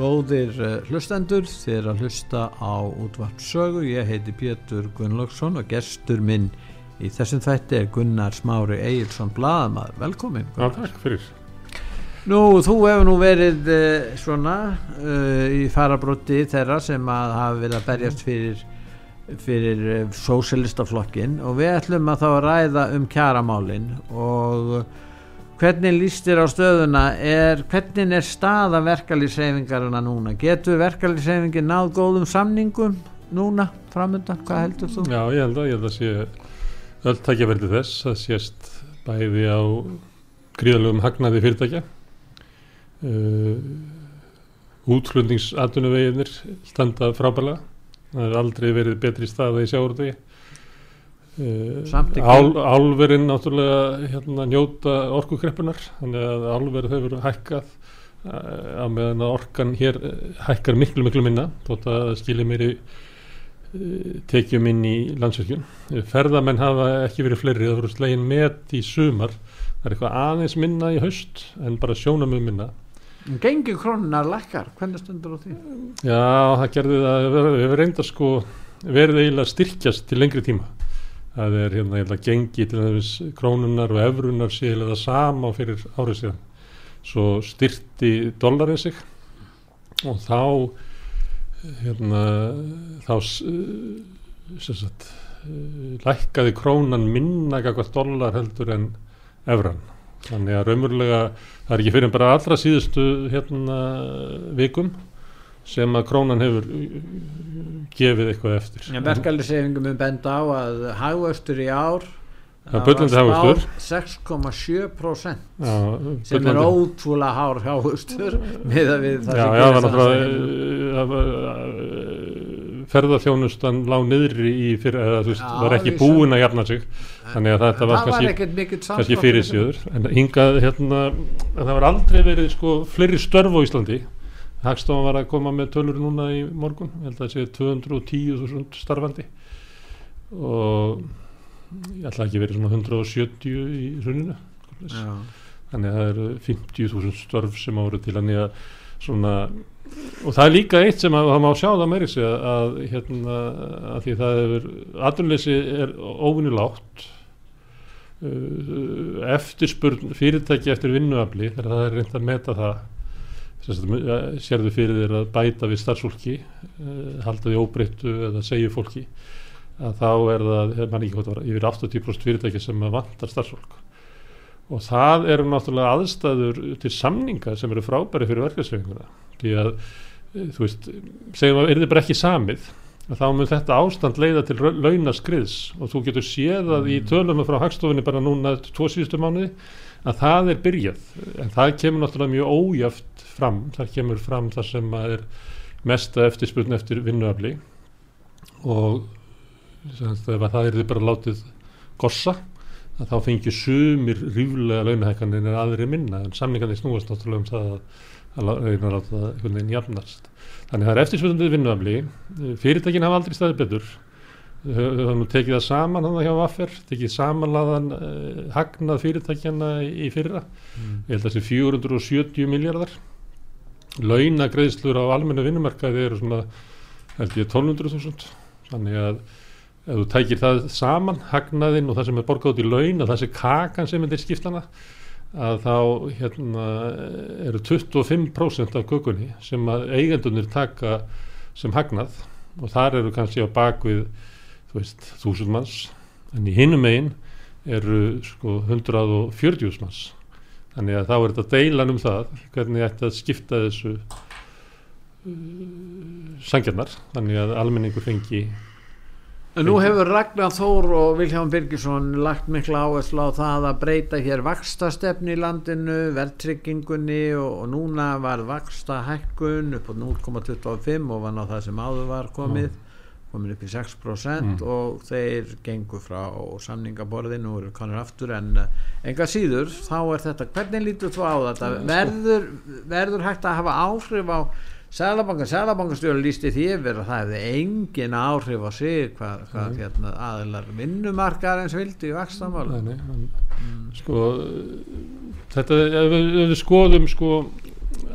Góðir uh, hlustendur, þið er að hlusta á útvarpsögu. Ég heiti Pétur Gunnlaugsson og gestur minn í þessum þætti er Gunnar Smári Egilson Blaðamæður. Velkomin. Já, takk fyrir. Nú, þú hefur nú verið uh, svona uh, í farabróti þeirra sem að hafa verið að berjast fyrir fyrir uh, sósilistaflokkin og við ætlum að þá að ræða um kjaramálin og hvernig líst þér á stöðuna? Er, hvernig er staða verkalýsreifingarina núna? Getur verkalýsreifingin náð góðum samningum núna framöndan, hvað heldur þú? Já, ég held að, ég held að sé öll takja verði þess að sést bæði á gríðalögum hagnaði fyrirtækja uh, útflutningsatunum standa frábælega það er aldrei verið betri staða í sjáurði uh, Ál, álverinn náttúrulega hérna, njóta orkukreppunar þannig að álverð hefur hækkað uh, á meðan að orkan hér uh, hækkar miklu miklu minna þótt að skilir meiri uh, tekjum inn í landsverkjun ferðamenn hafa ekki verið fleiri það voru slegin met í sumar. Það er eitthvað aðeins minna í haust en bara sjónamög minna. Gengi krónunar lækkar, hvernig stundur á því? Já, það gerði það við hefum reynda sko verið eiginlega styrkjast til lengri tíma það er hérna, ég held að gengi til þess krónunar og efrunar sé það sama fyrir árið síðan. Svo styrti dollarin sig og þá hérna þá sagt, lækkaði krónan minna kakvað dollar heldur en efran þannig að raunverulega það er ekki fyrir bara allra síðustu hérna vikum sem að krónan hefur gefið eitthvað eftir. Ja, Verkefælisefingum er benda á að hagvöxtur í ár var 6,7% sem er ótrúlega hár hagvöxtur með að við það já, já, það var ferðarþjónustan lág niðri í fyrir, eða þú veist, já, var ekki búin að jafna sig. Þannig að þetta var kannski, kannski fyrir síður en hingað, hérna, það var aldrei verið sko fleiri störf á Íslandi Hagstofan var að koma með tölur núna í morgun, ég held að það sé 210.000 starfandi. Og ég ætla ekki verið svona 170 í hruninu. Þannig að það eru 50.000 störf sem áru til að nýja svona og það er líka eitt sem að, það má sjá það meiri sig að, að hérna að því það hefur, aðrunleysi er óvinnilátt uh, eftirspurn fyrirtæki eftir vinnuafli þegar það er reynd að meta það sérðu fyrir þér að bæta við starfsfólki uh, halda því óbreyttu eða segju fólki að þá er það, mann ekki hvort að vera yfir 80% fyrirtæki sem vantar starfsfólk. Og það eru náttúrulega aðstæður til samninga sem eru frábæri fyrir verkefnsreifinguna því að þú veist, segjum að er þið bara ekki samið þá mun þetta ástand leiða til launaskriðs og þú getur séð að í tölunum frá hagstofunni bara núna tvo síðustu mánuði að það er byrjað. En það kemur náttúrulega mjög ójöft fram, það kemur fram það sem er mesta eftirspurn eftir vinnuafli. Og það er þið bara látið gossa að þá fengjur sumir ríflega launahækkanir en aðri minna. En samningarnir snúast náttúrulega um það að, að að láta það einhvern veginn jafnast. Þannig það er eftirspöndið vinnuafli. Fyrirtækin hafa aldrei staðið betur hafa nú tekið það saman hann hjá Vaffer, tekið samanlaðan uh, hagnað fyrirtækjana í fyrra. Mm. ég held að þessi 470 miljardar launagreðslur á almenna vinnumarkaði eru svona held ég 1200.000 þannig að ef þú tækir það saman hagnaðinn og það sem er borgað út í laun og sem kakan sem er skiptana að þá hérna, eru 25% af kökunni sem að eigendunir taka sem hagnað. Og þar eru kannski á bakvið þú veist, þúsund manns. En í hinum megin eru sko 140 manns. Þannig að þá er þetta deilan um það hvernig þetta skipta þessu uh, sangjarnar þannig að almenningur fengi En nú hefur Ragnar Þór og Vilhelm Birgisson lagt mikla áherslu á það að breyta hér vakstastefni í landinu, verðtryggingunni og, og núna var vakstahækkun upp á 0,25 og var ná það sem áður var komið, komin upp í 6% og þeir gengur frá samningaborðinu og eru konur aftur en uh, enga síður þá er þetta, hvernig lítur þú á þetta? Verður, verður hægt að hafa áhrif á Sælabankan, Sælabankastjóri lísti því yfir að það hefði engin áhrif á sig hvað, hvað hérna, aðilar vinnumarkar eins vildi í nei, hann, sko þetta, ef við, við skoðum sko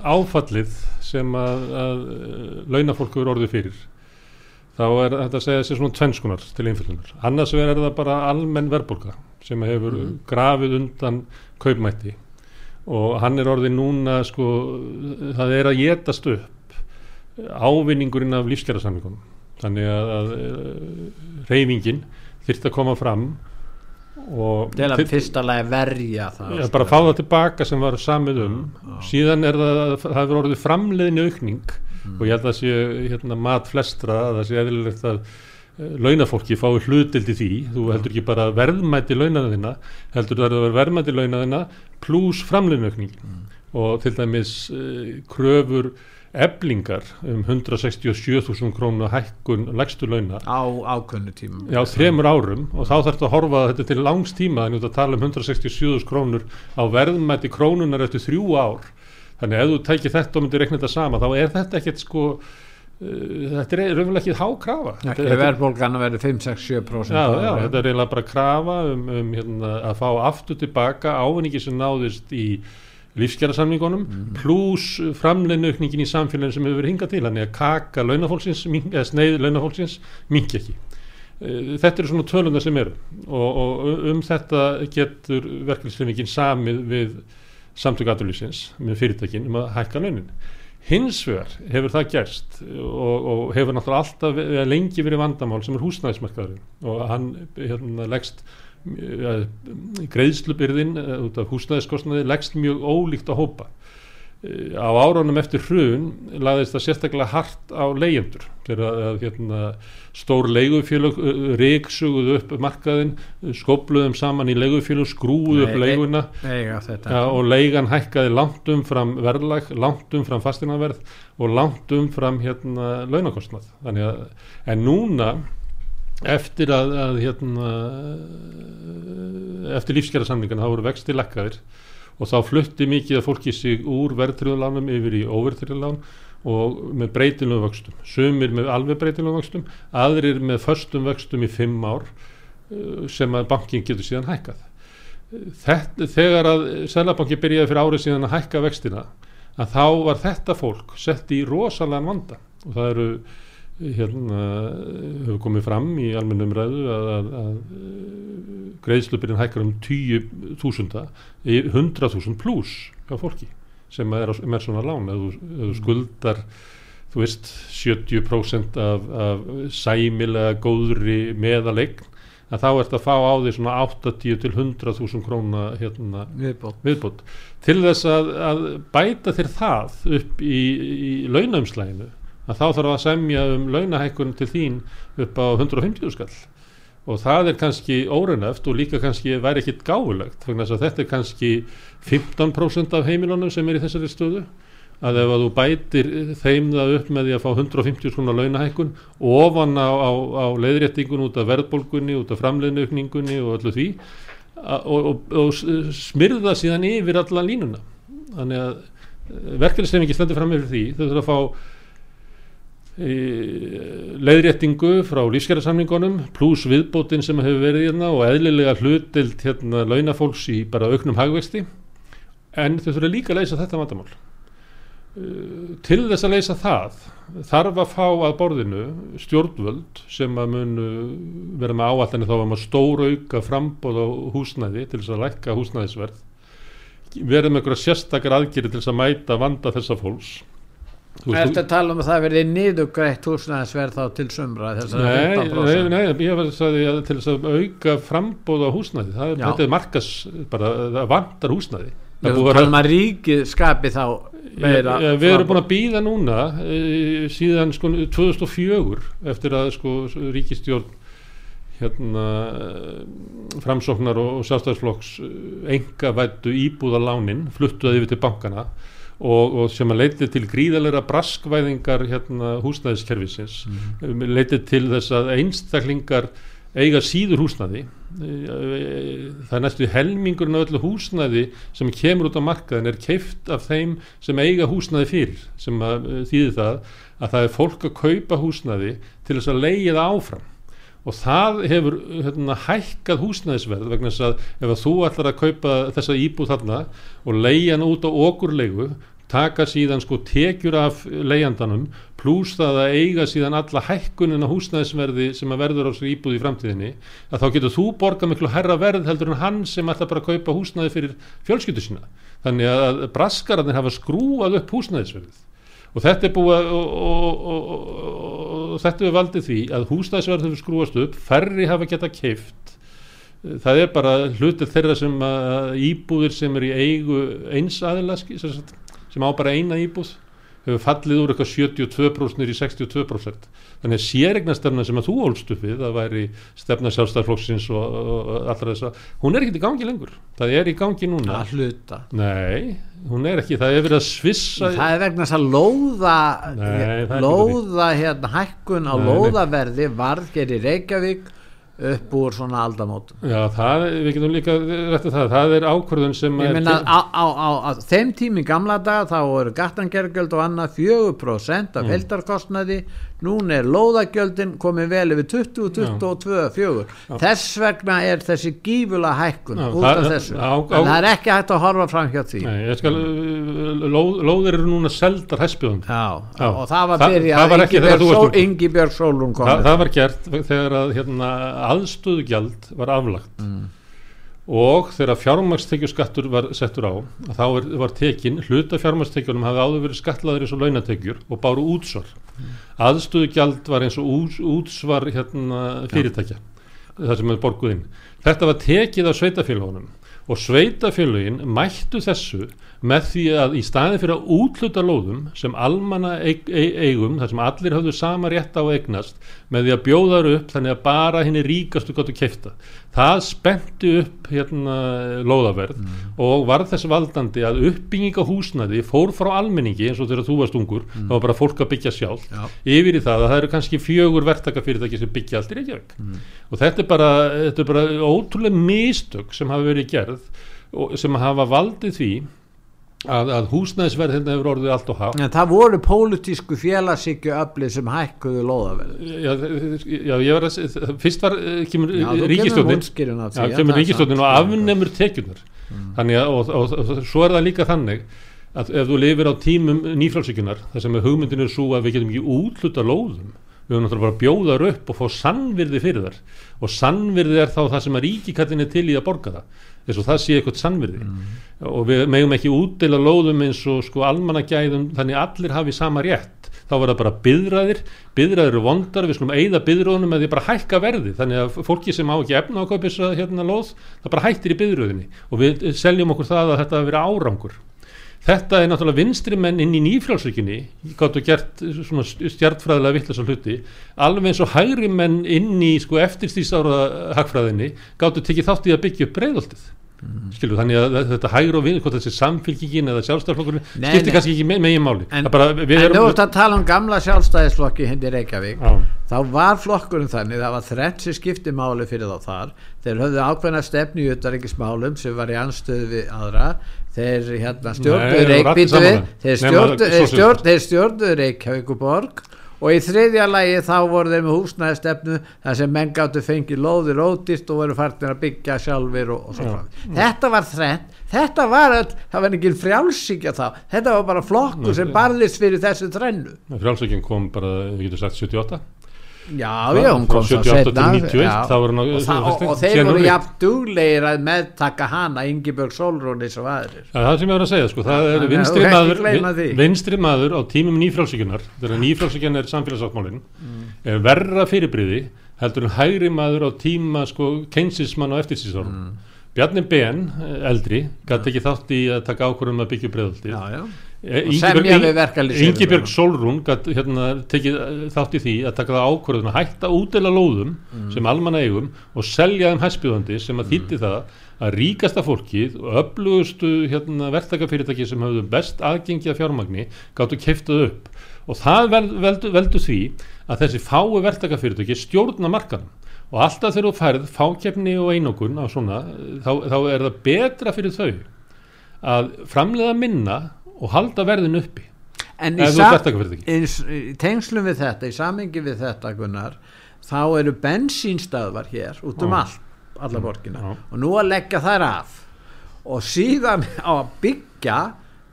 áfallið sem að, að launafólk eru orðið fyrir þá er þetta að segja þessi svona tvennskunar til einfjöldunar, annars er það bara almenn verðbólka sem hefur grafið undan kaupmætti. Og hann er orðið núna sko, það er að getast upp ávinningurinn af lífskjærasamlingunum þannig að, að reyfingin þyrft að koma fram til að fyrsta lagi verja það Já, bara fá það tilbaka sem var samið um. Síðan er það, það hefur orðið framleiðinu aukning og ég held að það sé hérna, mat flestra að það sé eðlilegt að uh, launafólki fái hlutild í því. Þú heldur ekki bara verðmæti launaðina heldur það að vera verðmæti launaðina pluss framleiðinu aukning og til dæmis uh, kröfur eblingar um 167.000 krónu hækkun lægstu launa. Á ákveðnu tímum. Já, þremur árum. Og þá þarf þetta að horfa þetta til langs tíma en þú ert að tala um 167 krónur á verðmæti krónunar eftir þrjú ár þannig að ef þú tækir þetta og myndir reikna þetta sama þá er þetta ekkert sko uh, þetta er raunverulega ekki hákrafa ekki verðbólgan að verði 5-6-7% Já, já, þetta er eiginlega bara krafa um, um hérna, að fá aftur tilbaka ávinningi sem náðist í lífskjærasamningunum mm. pluss framleinaukningin í samfélaginu sem hefur verið hingað til. Þannig að kaka launafólksins eða sneið launafólksins minki ekki. Eh, þetta eru svona tölundar sem eru. Og, og um þetta getur verkefnisleifingin samið við samtök aðurlýsins með fyrirtækin um að hækka launin. Hins vegar hefur það gerst og, og hefur náttúrulega alltaf eða lengi verið vandamál sem er húsnæðismarkaðurinn og hann hérna, leggst ja, greiðslubyrðin eh, út af húsnæðiskostnaði leggst mjög ólíkt á hópa. Eh, á árunum eftir hrun laðist það sérstaklega hart á leyendur þegar hérna, stór leigufélög reiksuguðu upp markaðin skopluðum saman í leigufélög skrúuðu upp leiguna. Eiga ja, og leigan hækkaði langt umfram verðlag, langt umfram fastinaverð og langt umfram hérna, launakostnað. Þannig að, en núna eftir að, að hérna, eftir lífskjara samlingana þá voru vexti lakkaðir og þá flutti mikið að fólki sig úr verðtröðulánum yfir í óverðtröðulán og með breytilum vöxtum. Sumir með alveg breytilum vöxtum aðrir með föstum vöxtum í fimm ár uh, sem að bankin getur síðan hækkað. Þetta, þegar að Sælabanki byrjaði fyrir árið síðan að hækka vextina að þá var þetta fólk sett í rosalega vanda. Og það eru hérna hefur komið fram í almennum ræðu að, að, að greiðslubyrjun hækkar um 10.000 100.000 pluss hjá fólki sem er, á- sem er svona lán. Ef þú, þú skuldar þú veist 70% af, af sæmilega góðri meðalegn að þá ert að fá á því svona 80 til 100.000 króna hérna, viðbót. viðbót. Til þess að, að bæta þér það upp í, í launaumslæginu að þá þarf að semja um launahækkun til þín upp á 150 skall. Og það er kannski óreinöft og líka kannski væri ekkit vegna þess að þetta er kannski 15% af heimilunum sem er í þessari stöðu. Að ef að þú bætir þeim það upp með því að fá 150 svona launahækkun ofan á, á, á leiðréttingun út af verðbólgunni, út af framleiðnaukningunni og öllu því og, og, og s- smyrða síðan yfir alla línuna. Þannig að verkefnisleifingi stendur fram yfir því. Þau þurfa að fá leiðréttingu frá lífskjærasamningunum pluss viðbótin sem hefur verið hérna og eðlilega hlutild hérna launafólks í bara auknum hagvexti. En þau þurfa líka að leysa þetta vandamál. Uh, til þess að leysa það þarf að fá að borðinu stjórnvöld sem að munu vera með áallinni þá um að stóra auka frambóð á húsnæði til þess að lækka húsnæðisverð vera með einhverja sérstakar aðgeri til þess að mæta vanda þessa fólks Veist, Ertu að tala um að það verði niðugrætt húsnæðisverð þá til sumra þessar Nei, nei, 15%? nei, ég var að sagði að til þess að auka frambóð á húsnæði það, er- þetta er markas, bara, það vantar húsnæði. Það búið að um að ríkið skapi þá meira já, við erum búin að býða núna e, síðan sko 2004 eftir að sko ríkistjórn hérna framsóknar og sjálfstæðisflokks enga vættu íbúðalánin fluttuði yfir til bankana og, og sem að leiti til gríðalega braskvæðingar hérna húsnæðiskerfisins. Mm. leiti til þess að einstaklingar eiga síður húsnæði. Það er næstu helmingurinn af öllu húsnæði sem kemur út á markaðin er keift af þeim sem eiga húsnæði fyrir sem að þýðir það að það er fólk að kaupa húsnæði til þess að leiði það áfram og það hefur hérna, hækkað húsnæðisverð vegna þess að ef að þú ætlar að kaupa þessa íbúð þarna og leiðan út á okurlegu taka síðan sko tekjur af leiðandanum pluss það að eiga síðan alla hækkunin á húsnæðisverði sem að verður á svo íbúð í framtíðinni að þá getur þú borga miklu herra verð heldur en hann sem ætlar bara að kaupa húsnæði fyrir fjölskyldu sína. Þannig að braskararnir hafa skrúað upp húsnæðisverðið. Og þetta er búið og, og, þetta er valdið því að húsnæðisverð hefur skrúast upp færri hafa geta keift það er bara hlutir þeirra sem íbúðir sem er í eigu eins aðila sem á bara eina íbúð hefur fallið úr eitthvað 72% í 62% þannig að sérregnastarna sem að þú ólst upp við það væri stefna sjálfstæðarflokksins og, og allra þess að hún er ekkert í gangi lengur. Það er í gangi núna. Að hluta. Nei, hún er ekki, það er verið að svissa það er vegna þess að lóða nei, lóða hérna hækkun á lóðaverði varðger í Reykjavík upp úr svona aldamótum. Já, það, við getum líka rættið það, það er ákvörðun sem Ég minna á, á, á, á þeim tími gamla dag þá eru gattangergjöld og annað 4% af mm. heldarkostnaði núna er lóðagjöldin komið vel yfir 20, 22, 4 þess vegna er þessi gífula hækkun Já, út af það, þessu. á, á, en það er ekki hægt að horfa fram hjá því. Nei, skal, lóð, lóðir eru núna seldar hæspjóðum og það var byrjað Ingi Björg Sólun Þa, það var gert þegar að hérna, aðstöðugjald var aflagt. Mm. Og þegar fjármagstekjuskattur var settur á þá var, var tekin, hluta fjármagstekjunum hafði áður verið skatlaður eins og launatekjur og báru útsvar mm. aðstöðugjald var eins og ús, útsvar hérna, fyrirtækja ja. það sem er borguðinn þetta var tekið af sveitafélagunum og sveitafélagin mættu þessu með því að í staði fyrir að útluta lóðum sem almanna eig, eigum þar sem allir hafðu sama rétt á að eignast með því að bjóðar upp þannig að bara henni ríkastu gott að kæfta það spennti upp hérna lóðaverð mm. og var þess valdandi að uppbygginga húsnaði fór frá almenningi eins og þegar þú varst ungur mm. þá var bara fólk að byggja sjálf Já. yfir í það að það eru kannski fjögur verktakafyrirtæki sem byggja allt í Reykjavík mm. og þetta er, bara, þetta er bara ótrúlega mistök sem hafa verið gerð sem hafa valdið því að, að húsnæðisverð hérna hefur orðið allt og há ja, það voru pólitísku félagsíkju öflið sem hækkuðu loðaverð já, já, ég var að fyrst var, eh, kemur ríkistjónin kemur ríkistjónin og afnemur tekjunar mm. þannig að, og, og, og, og svo er það líka þannig að ef þú lifir á tímum nýfrálsíkunar þar sem hugmyndin er svo að við getum ekki útluta lóðum við höfum náttúrulega bara bjóðar upp og fá sannvirði fyrir þar og sannvirði er þá það sem að ríkikattin er til í að borga það eins og það sé eitthvað sannvirði. Mm. og við megum ekki útdeila lóðum eins og sko almannagæðum þannig allir hafi sama rétt. Þá var það bara byðræðir byðræðir eru vondar, við skulum eigða byðröðunum að því bara hækka verði, þannig að fólki sem á ekki efna á kaupis hérna lóð, það bara hættir í byðröðinni og við seljum okkur það að þetta að vera árangur Þetta er náttúrulega vinstri menn inn í nýfrálsvíkinni, gáttu gert svona stjartfræðilega vittlega hluti, alveg eins og hægri menn inn í sko eftirstýrsára hagfræðinni gáttu tekið þátt í að byggja upp breyðoltið. Mm. Skilur, þannig að þetta hægur og vinn hvort þessi samfélkingin eða sjálfstæðarflokkurinn skiptir kannski ekki me megin máli. En þú ert að tala um gamla sjálfstæðisflokki hindi Reykjavík. Á. þá var flokkurinn þannig það var þrennt sem skipti máli fyrir þá þar. Þeir höfðu ákveðna stefni í uttaríkismálum sem var í anstöðu við aðra. Þeir hérna, stjórnuður stjórnuður Reykjavíkuborg og í þriðja lægi þá voru þeir með húsnæðistefnu þar sem menn gáttu fengið lóðir ódýrt og voru farnir að byggja sjálfur og, og svo frá þetta var þrennt, þetta var all, það var ekki frjálsíkja þá. Þetta var bara flokkur sem barðist fyrir þessu trennu frjálsíkjum kom bara, við getum sagt 78 Já, já, hún kom svo setna og, og þeir voru jafn duglegir að meðtaka hana Ingeborg Solrónis og aðrir. Ja, Það sem ég var að segja, sko, það er vinstri maður, vinstri maður á tímum nýfrálsíkunar þegar nýfrálsíkjan er samfélagssáttmálin mm. er verra fyrirbriði heldur en hægri maður á tíma sko, keinsismann og eftirsísórum mm. Bjarni Ben, eldri, gæti ekki þátt í að taka ákvörðum að byggja breyðaldi verkalýðshreyfinguna. Ingibjörg Solrún hérna, tekið eh, þátt í því að taka það ákvörðun að hætta útdela lóðum sem almanna eigum og selja þeim hæspjóðandi sem að þýtti það að ríkasta fólkið og öflugustu hérna, verktakafyrirtæki sem hafðu best aðgengi að fjármagni gáttu keftað upp. Og það vel, veldu, veldu því að þessi fái verktakafyrirtæki stjórna markanum og alltaf þegar þú færð fákefni og einokun svona, þá, þá er það betra fyrir þau að framleiða minna og halda verðin uppi. En í, í, í tengslum við þetta í samengi við þetta Gunnar þá eru bensínstöðvar hér út um allt alla borgina. Og nú að leggja þær af. Og síðan á að byggja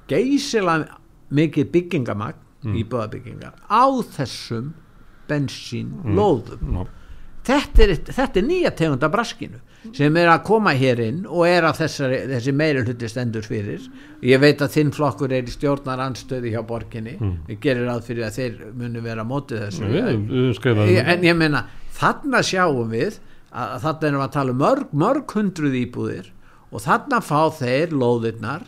geysilega mikið byggingamagn Mm. íbúðabyggingar á þessum bensínlóðum. Ná, þetta er, þetta er nýja tegunda braskinu sem er að koma hér inn og er að þessari, þessi meiri hluti stendur fyrir. Ég veit að þinn flokkur er í stjórnar anstöði hjá borginni. Mm. ég gerir ráð fyrir að þeir munu vera á móti þessu. Höfum skrifað Ég- en ég meina þarna sjáum við að, að þarna erum við að tala um mörg, mörg hundruð íbúðir og þarna fá þeir lóðirnar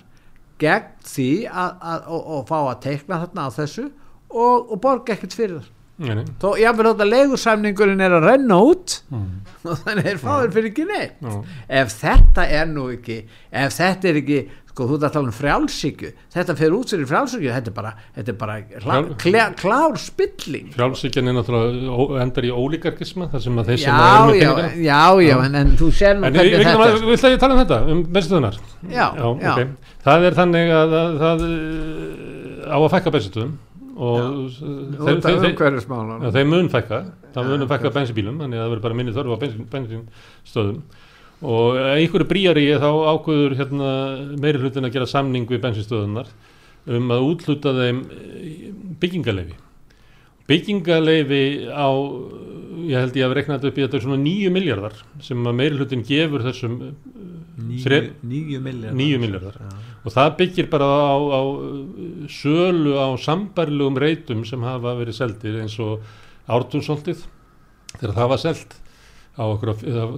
gegn því að, að, og, og fá að teikna þarna á þessu og, og borga ekkert fyrir það Nei. þó jáfnvel þótt að leigursamningurinn er að renna út Mm. og þannig er fáður fyrir ekki neitt Já. ef þetta er nú ekki ef þetta er ekki sko þú ert að tala um frjálsíkju þetta fer út fyrir frjálsíkju þetta er bara, þetta er bara klá, Frjál- klá, klár spilling Frjálsíkjan er náttúrulega endar í ólíkarkisma þar sem að þeir sem já, að eru með já, peningana já, já, en, en þú sér nú En ég hvernig þetta er. vil að ég tala um þetta, um bensinstöðunar Já, já. ok. Það er þannig að, að það uh, á að fækka bensinstöðum og þeir, þeir, þeir, þeir mun fækka. Það mun fækka bensinbílum þannig að það verður bara minni þörf á bensin, bensinstöðum og einhverju bríari þá ákveður hérna, meiri hlutin að gera samning við bensinstöðunar um að útluta þeim byggingaleifi byggingaleifi á ég held ég að rekna þetta upp í þetta er svona nýju miljardar sem að meiri hlutin gefur þessum nýju miljardar og það byggir bara á, á uh, sölu á sambærlegum reytum sem hafa verið seldir eins og ártúnsoltið þegar það var selt á okkur,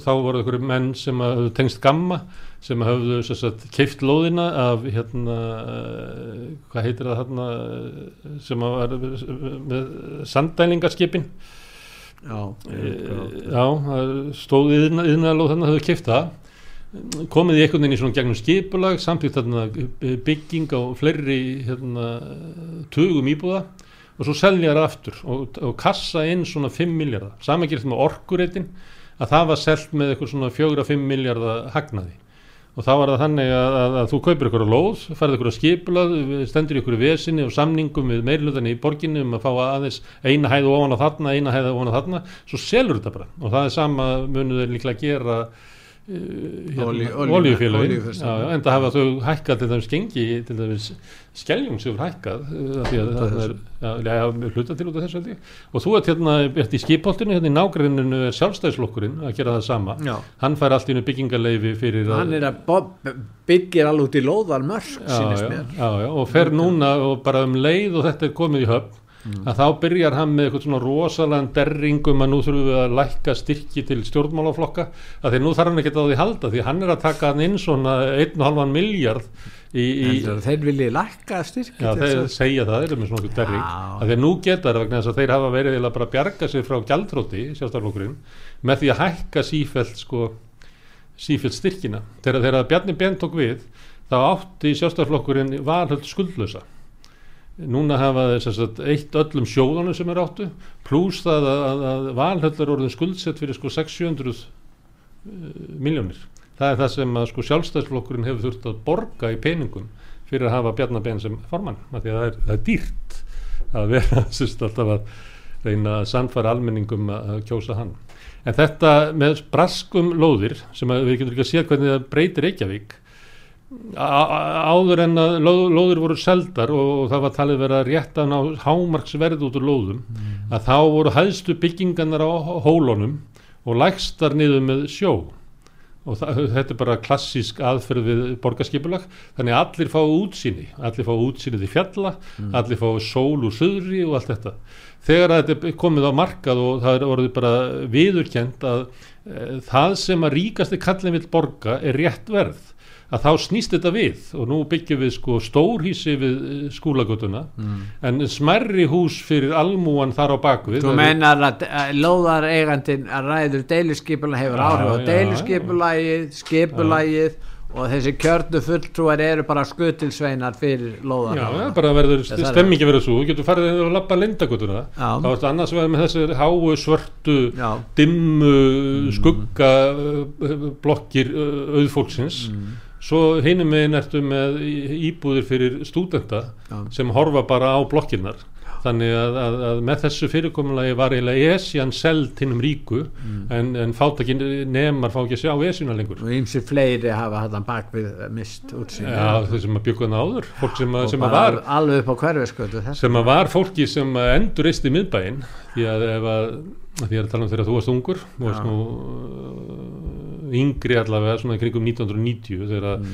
þá voru okkur menn sem að höfðu tengst gamma sem sem sagt, keift lóðina af hérna uh, hvað heitir það hérna sem var með sanddælingarskipin já, Eh, Já, stóð yðnaðalóð þannig að höfðu keift það komið í einhvern veginn í svona gegnum skipulag samtíkt þarna eh, bygging á fleiri hérna, tugum íbúða og svo selja það aftur og, og kassa inn svona 5 miljardar saman gerist með orkureitin að það var selt með eitthvað svona 4-5 miljardar hagnaði. Og þá var það þannig að, að, að þú kaupir ykkur á lóð, færði ykkur á skipulað stendur ykkur í vesinni og samningum við meirlutinni í borginni um að fá aðeins eina hæð ofan á þarna, eina hæð ofan á þarna svo selur þetta bara. Og það er sama munu þeir líklega gera olíufélögin. en það hafa þau hækkað til dæmis gengi til dæmis er hækkað af því að það er hluta til út af þessu held ég. Og þú ert hérna ert í skipholtinu, hérna í nágreininu er sjálfstæðislokkurinn að gera það sama. Já. hann fær allt í einu byggingarleifi fyrir hann er að byggir alveg út í lóðar mörg og fer núna og bara um leið og þetta er komið í höfn að þá byrjar hann með eitthvað svona rosalega derringum að nú þurfum við að lækka styrki til stjórnmálaflokka að því nú þarf hann ekki að á því halda því hann er að taka hann inn svona 1,5 miljard í, í að þeir vilji lækka styrki Já, þeir þess segja það, þeir eru með svona einhver derring. Að þeir nú geta það vegna þess að þeir hafa verið eiginlega bara bjarga sig frá gjaldróti með því að hækka sífælt sko, sífælt styrkina. Þegar, þegar Bjarni Ben tók við þá átti sjálfstæðarflokkurinn valhöld skuldlösa núna hafa þeir eitt öllum sjóðunum sem er áttu pluss það að, að, að valhöld er orðin skuldsett fyrir sko 600 uh, miljónir það er það sem að sko sjálfstæðsflokkurinn hefur þurft að borga í peningum fyrir að hafa Bjarnabenn sem formann það er, það er dýrt að vera sérst alltaf að reyna að sannfæra almenningum að kjósa hann. En þetta með braskum lóðir sem við getum ekki að sé hvernig það breytir Reykjavík áður en að lóð, lóðir voru seldar og, það var talið rétt að ná hámarksverð út úr lóðum að þá voru hæðstu byggingarnar á hólunum og lægstar niður með sjó. Og það, þetta er bara klassísk aðferð við borgarskipulag. Þannig að allir fá útsýni. Allir fá útsýni til fjalla allir fá sól úr söðri og allt þetta. Þegar þetta er komið á markað og það er orðið bara viðurkent að e, það sem að ríkasti kallin vill borga er rétt verð að þá snýst þetta við. Og nú byggjum við sko stórhísi við skúlagötuna Mm. en smerri hús fyrir almúan þar á bakvið Þú meinar að, að lóðar eigandin að ræður deiluskipula hefur áhrif á já, deiluskipulagið, skipulagið og þessi kjörnu fulltrúar eru bara skutilsveinar fyrir lóðar Já, já, bara verður er- stemmingi verður svo, getur farið og lappa lindagötuna, Já. þá ertu annars vegar með þessi háu svörtu Já. dimmu skugga uh, blokkir uh, auðfólksins svo hinum megin ertu með íbúðir fyrir stúdenta Já. sem horfa bara á blokkirnar. Þannig að, að, að með þessu fyrirkomulagi var eiginlega esjan seld hinnum ríku en, en fátakin nemar fá ekki að sjá esjuna lengur. Og ymsir fleiri hafa hættan bak við mist útsýn Já, þau sem að byggja hana áður fólk sem, að, og sem að var alveg upp á hverfiskötu sem að var fólki sem endur reist í miðbæinn. Því að ef að því að tala um þegar þú varst ungur þú varst Já. nú uh, yngri allavega svona kringum 1990 þegar að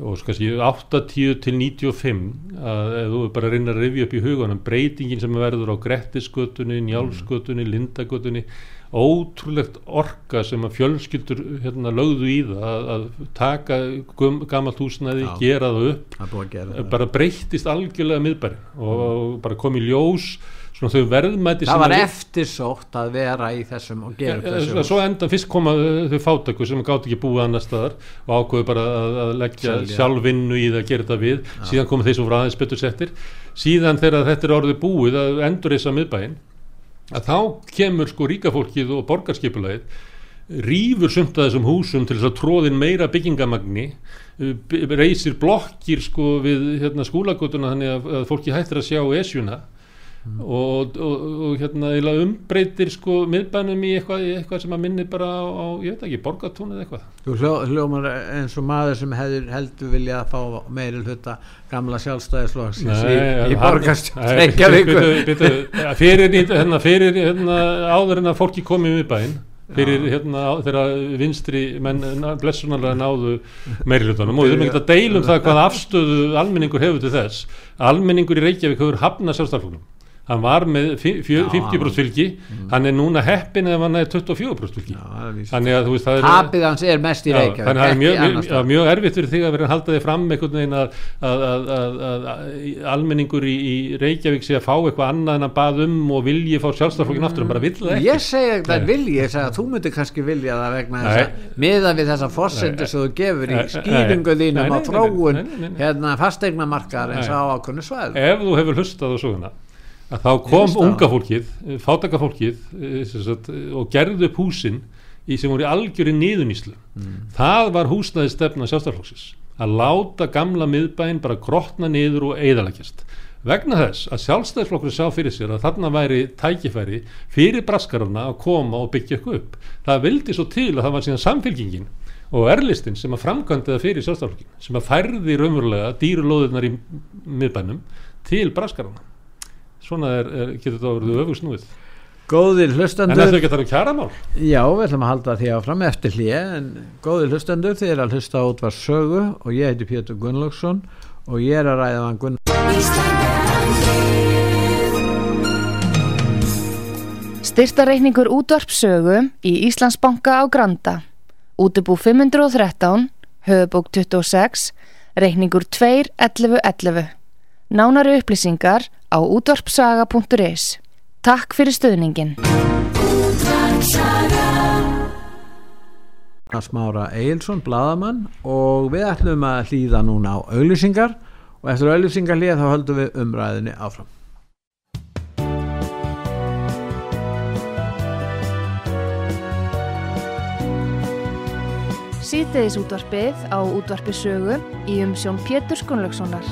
og sko kannski 80 til 95 að ef þú bara reynir að rifja upp í hugunum breytingin sem verður á Grettisgötunni, Njálsgötunni, Lindagötunni ótrúlegt orka sem að fjölskyldur hérna, lögðu í það að, að taka gum, gamalt húsnæði, Já. gera það upp gera það bara breyttist algjörlega miðbæri og bara kom í ljós svona þau verðmæti það var eftirsótt að vera í þessum og gera upp Ja, þessum svo enda fyrst koma uh, þau fátaku sem gátt ekki búið annar staðar og ákveðu bara að, að leggja Selja. sjálfvinnu í það að gera þetta við. Síðan komu þeir svo frá aðeins betur settir. Síðan þegar þetta er orðið búið að endur þess að miðbæinn að þá kemur sko ríkafólkið og borgarskipulagið rýfur sumt að þessum húsum til þess að tróðin meira byggingamagni b- reisir blokkir sko við hérna, skúlagötuna þannig að, að fólki hættir að sjá esjuna og, og, og hérna umbreytir sko miðbænum í eitthvað, í eitthvað sem að minni bara á, á ég veit ekki, borgatún eða eitthvað. Þú hljó, hljómar eins og maður sem hefur heldur vilja að fá meiri hluta gamla sjálfstæðisflokksins í, í Reykjavíkur. fyrir, hérna, fyrir hérna, áður en að fólki komi í miðbæinn fyrir hérna þegar vinstri menn na- blessunarlega náðu meirilutunum og við þurfum ekki að deilum það hvað afstöðu almenningur hefur til þess. Almenningur í Reykjavík hefur hafnað sjálfstæðarfloknum hann var með fi- fjö- Já, 50% fylgi. Hann er núna heppin ef hann er 24% fylgi. Já, þannig að þú veist það er Tapið hans er mest í Já, Reykjavík þannig að það er mjög, mjög, erfitt fyrir þig að vera að halda þig fram einhvern veginn að, að, að, að, almenningur í, í Reykjavík sé að fá eitthvað annað en að bað um og vilji fá sjálfstæðarflokkin aftur en bara vill það ekki. Ég segi ekki það vilji, ég segi að þú myndir kannski vilja það vegna þess að miða við þessa forsendur sem þú gefur í skýringu þínum á þróun hérna fastegnamarkar eins og á ákvöndu svæð að þá kom unga fólkið, fátaka fólkið eh, sagt, og gerði upp húsin í sem voru í algjöri niðuníslu það var húsnæði stefna sjálfstæðarflokksins að láta gamla miðbæinn bara grotna niður og eðalækjast vegna þess að sjálfstæðisflokkur sá fyrir sér að þarna væri tækifæri fyrir braskarana að koma og byggja eitthvað upp. Það vildi svo til að það var síðan samfélkingin og erlistin sem að framkvæmdi það fyrir sjálfstæðisflokkin sem að færði raunverulega dýrulóðunar í miðbænum til braskarana svona er, er, getur þetta verið öfugsnúið Góðir en hlustendur þetta ekki að tala um kjaramál Já, við ætlum að halda því áfram eftir hlje en góðir hlustendur þið er að hlusta á útvar sögu og ég heiti Pétur Gunnlaugsson og ég er að ræða hann Gunn Styrtareikningur útvarpsögu í Íslandsbanka á Granda. Útubú 513, höfubók 26, reikningur 2.11.11. Nánari upplýsingar á útvarpsaga.is. Takk fyrir stöðningin. Smára Egilson, bladamann og við ætlum að hlýða núna á auglýsingar og eftir auglýsingar hlýða þá höldum við umræðinni áfram Síðdeðis útvarpið á útvarpi sögu í umsjón Pétur Skunlökssonar.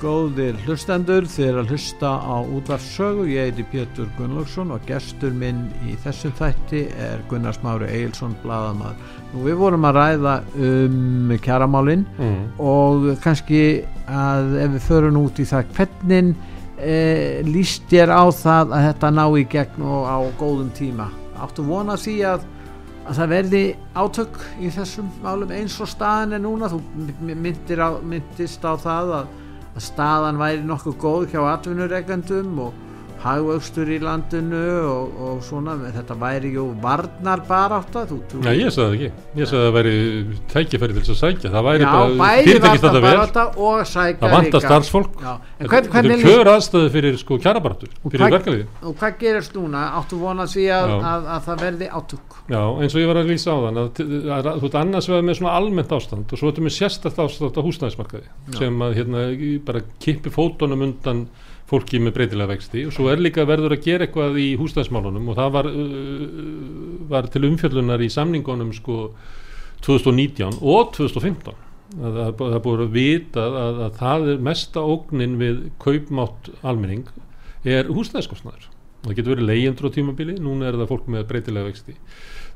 Góðir hlustendur, þið er að hlusta á útvarssögu, ég heiti Pétur Gunnlaugsson og gestur minn í þessum þætti er Gunnar Smári Egilson, bladamaður. Nú við vorum að ræða um kjaramálinn mm. og kannski að ef við förum út í það hvernig e, líst þér á það að þetta ná í gegn og á góðum tíma. Áttu vona því að að það verði átök í þessum málum eins og staðan er núna þú myndist á það að að staðan væri nokkuð góð hjá atvinnureikandum og hagvöxtur í landinu og, og svona, þetta væri jú varnar bara átt að þú, þú Nei, ég sagði það ekki. Ég sagði að það væri tækifæri til þess að sækja. Það væri Já, bara bæði fyrirtæki varnar þetta bara vel. átt og sækja Það líka. starfsfólk. Já, Þetta er kjör aðstæði fyrir sko kjarabaratu Og Fyrir verkaliði og hvað gerist núna, áttu vona því að, Já. að, að það verði átök? Já, eins og ég var að lýsa á þann að, að, að þú ert annars vegar með svona almennt ástand og svo ertu með sérstætt ástand á húsnæðismarkaði að fólki með breytilega vexti og svo er líka verður að gera eitthvað í húsnæðismálunum og það var, uh, var til umfjöllunar í samningunum sko 2019 og 2015 að það er búið að vita að, að það er mesta ógnin við kaupmátt almenning er húsnæðiskostnaður. Það getur verið leyendur á tímabili núna er það fólk með breytilega vexti.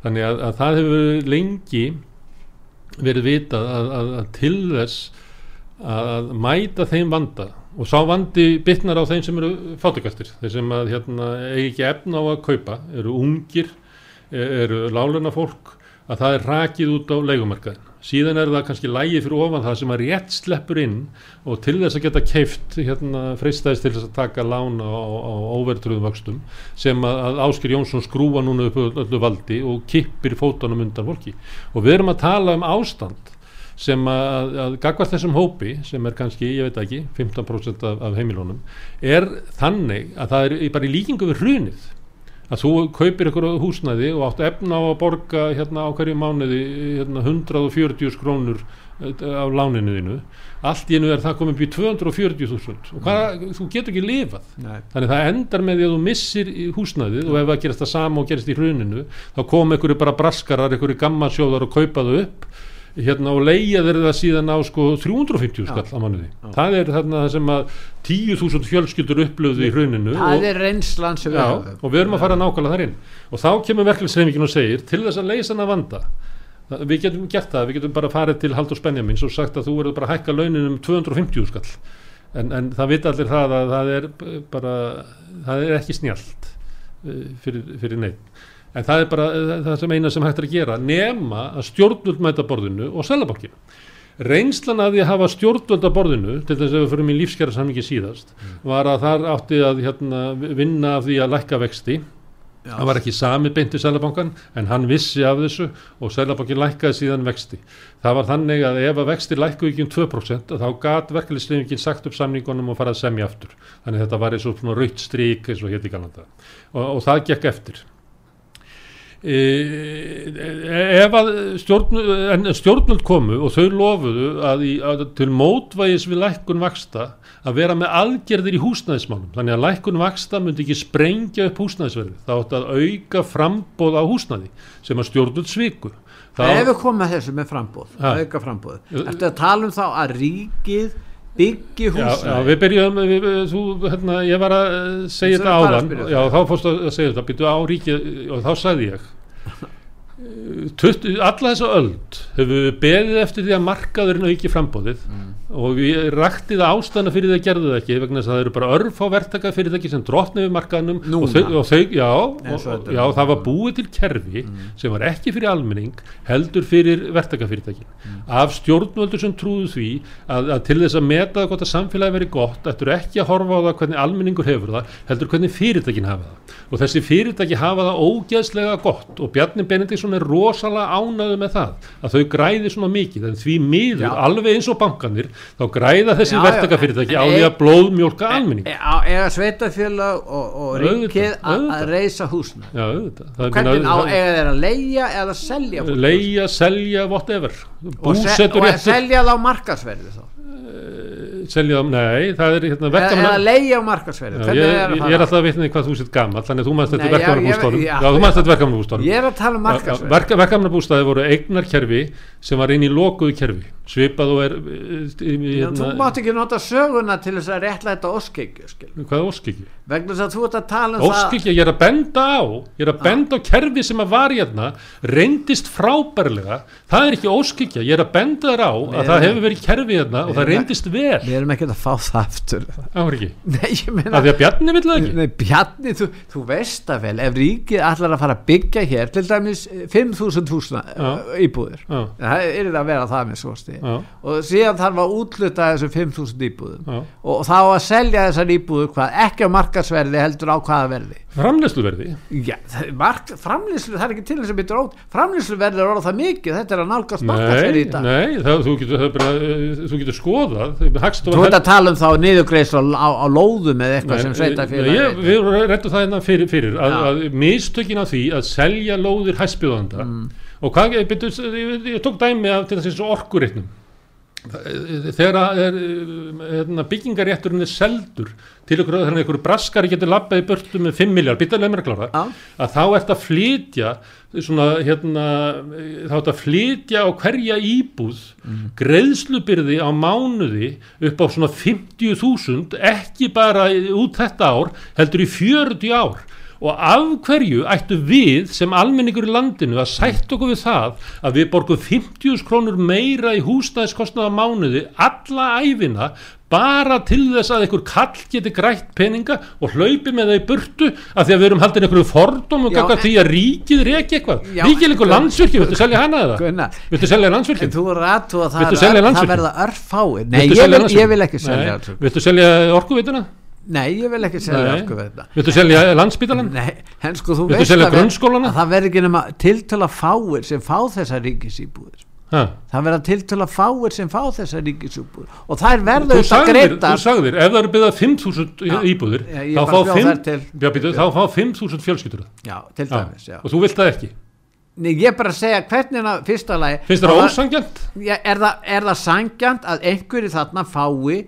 Þannig að, að það hefur lengi verið vitað að, að, að til þess að mæta þeim vanda. Og sá vandi bytnar á þeim sem eru fátukastir þeir sem að hérna, eigi ekki efna á að kaupa eru ungir, e- eru láluna fólk að það er rakið út á leikumarkaðin síðan er það kannski lægi fyrir ofan það sem að rétt sleppur inn og til þess að geta keift hérna, freistæðist til þess að taka lána á, á óvertröðum vöxtum sem að, Áskir Jónsson skrúa núna upp öllu valdi og kippir fótunum undan fólki. Og við erum að tala um ástand sem að, að gagvart þessum hópi sem er kannski, ég veit ekki 15% af, af heimilónum er þannig að það er bara í líkingu við hrunið. Að þú kaupir ykkur húsnæði og átt efna á að borga hérna á hverju mánuði hérna 140 krónur eh, af láninu þínu. Allt í einu er það komið í 240.000 og hvað, þú getur ekki lifað. Nei. þannig það endar með því að þú missir húsnæðið og ef það gerist það sama og gerist í hruninu þá kom einhverju bara braskarar, einhverju gammasjóðar og kaupa þau upp hérna og leigja þeir það síðan á sko 350 skall á manniði það er þarna sem að 10.000 fjölskyldur upplöðu í hruninu það og, er reynslan sem við höfum. og við erum að fara nákvæmlega þar inn. Og þá kemur verkefnisreifingin og segir til þess að leysa hana vanda það- við getum gert það, við getum bara farið til Haldur Spenjamins og sagt að þú verður bara að hækka launin um 250 skall. En, en það vita allir það að það er bara, það er ekki snjált fyrir, fyrir neitt en það er bara eh, það sem eina sem hægt er að gera nema að stjórnvöld mæta borðinu og selabankinu reynslan að því að hafa stjórnvöld að borðinu til þess að við fyrir í lífskjara sammingi síðast var að þar átti að hérna, vinna af því að lækka vexti. Já. það var ekki sami beint í Sælabankan en hann vissi af þessu og Sælabankin lækkaði síðan vexti. Það var þannig að ef að vexti lækkuði ekki um 2% að þá gat verkefliðsleifingin sagt upp samningunum og farað að semja aftur. Þannig þetta var eins og raut strík eins og hétt í galanda og, og það gekk eftir ef að stjórn, stjórnvöld komu og þau lofuðu að, í, að til mótvægis við lækkun vaksta að vera með aðgerðir í húsnæðismálum þannig að lækkun vaksta myndi ekki sprengja upp húsnæðisverði það átti að auka frambóð á húsnæði sem að stjórnvöld sviku. Ef við komum að þessu með frambóð auka frambóð Ertu að tala um þá að ríkið byggi Já, já, húsnæði við byrjuðum, við, þú, hérna, ég var að eh, segja þetta áðan, já, þá fórstu að segja þetta, byrjuðu á ríkið og þá sagði ég, eh, 20, alla þessa öld hefur við beðið eftir því að markaðurinn auki frambóðið Mm. Og við rætti það ástæðana fyrir því að gerðu það ekki vegna þess að það eru bara örf á verktaka fyrirtæki sem drotni við markaðnum Núna. og þau, og þau já, Eins og já, það var búið til kerfi sem var ekki fyrir almenning heldur fyrir verktakafyrirtækin. Af stjórnvöldur sem trúðu því að, að til þess að meta það hvort að samfélagi veri gott ættur ekki að horfa á það hvernig almenningur hefur það heldur hvernig fyrirtækin hafa það og þessi fyrirtæki hafa það ógeðslega gott og Bjarni Benediktsson er rosalega ánaðu með það að þau græði svona mikið. En því miður, Já. alveg eins og bankanir þá græða þessi verktakafyrirtæki á því að blóðmjólka almenning. E- á- eiga sveitafélag og, og ríkið að- reysa húsnæði. Já, auðvitað. Er hvernig á eiga þeir að leia eða selja leigja, selja, whatever. Og, se og að selja það á markasverði þá selja, nei, það er hérna verkamanna eða leia á markasverði Já, hvernig ég, ég, það ég er alltaf að vitna í hvað þú sitt gammal þannig að þú mannst þetta Nei, já, þú mannst þetta verkamannabústórum ég er að tala um markasverði verkamannabústaði voru eignarkerfi sem var inn í lokuðu kerfi svipað og er eh, Já, þú hérna, mátt ekki nota söguna til þess að réttlæta óskikju skil. hvað er óskiki? vegna þess að þú ert að tala um Óskiki, ég er að benda á ég er að benda á kerfi sem að var hérna reyndist frábærlega. Það er ekki óskikja, ég er að benda þér á að Við það erum- hefur verið kerfi hérna og það erum- reyndist vel. það við erum ekki að fá það aftur. Meina að því að Bjarni það ekki. Nei, Bjarni, þú, þú veist það vel. Ef ríkið ætlar að fara að byggja hér til dæmis eh, 5.000 húsna Já. íbúðir það er það að vera það með svosti markaði Já. og síðan þarf að útluta þessum 5.000 íbúðum. Já. og þá að selja þessar íbúður hvað? Ekki á markasverði heldur á hvaða verði framlegsluverði Já, er mark, framlýslu, það er ekki til þess að byrja rót. Framlýslu verður orða það mikið. Þetta er að nálgast markasverði í dag. nei það, þú, getur, það er bara, eh, þú getur Hagstofa Þú ert að tala um þá niðurgreislu á, á lóðum eða eitthvað sem sveita fyrir ég, Við rettum það hérna fyrir, fyrir að, að mistökin á því að selja lóðir hæspjóðanda Mm. Og hvað, ég, byrju, ég, ég tók dæmi af til þess að orkureitnum þegar er, hérna, byggingarétturinn er seldur til ykkur, að ykkur braskari getur labbað í börtu með 5 miljard, býtalega mér að klára. Já. að þá ert að flytja svona, hérna, þá ert að flytja á hverja íbúð greiðslubyrði á mánuði upp á svona 50.000 ekki bara út þetta ár heldur í 40 ár og af hverju ættu við sem almenningur í landinu að sætt okkur við það að við borgum 50 krónur meira í húsnæðiskostnaða mánuði alla æfina bara til þess að einhver kall geti grætt peninga og hlaupi með það í burtu af því að við erum haldin einhverju fordómum Já, ganga en- því að ríkið reki eitthvað Já, ríkið er einhver en- landsvirkjum, viltu selja hana eða? Viltu selja en landsvirkjum? þú er aðtú að það, er verða örfáir Nei, ég vil, ég vil ekki selja Nei. Viltu selja orkuveituna? Nei, ég vil ekki selja viltu selja landsbítalan? Nei, en sko þú veist að, að það verður ekki nema tiltöla fáir sem fá þessar ríkisýbúðir Ha? það verða tiltöla fáir sem fá þessar ríkisýbúðir og þær verður Þú þetta sagðir, þú sagðir, ef það eru byggðað 5.000 Já. íbúðir, Já, þá fá bjó 5 þær til. Já, býtu, þá fá 5.000 fjölskyldur já, til dæmis, já. og þú vilt það ekki Nei, ég er bara segja hvernig það fyrsta lagi finnst það það- ósangjant? Er, það, er það sangjant að einhverju þarna fái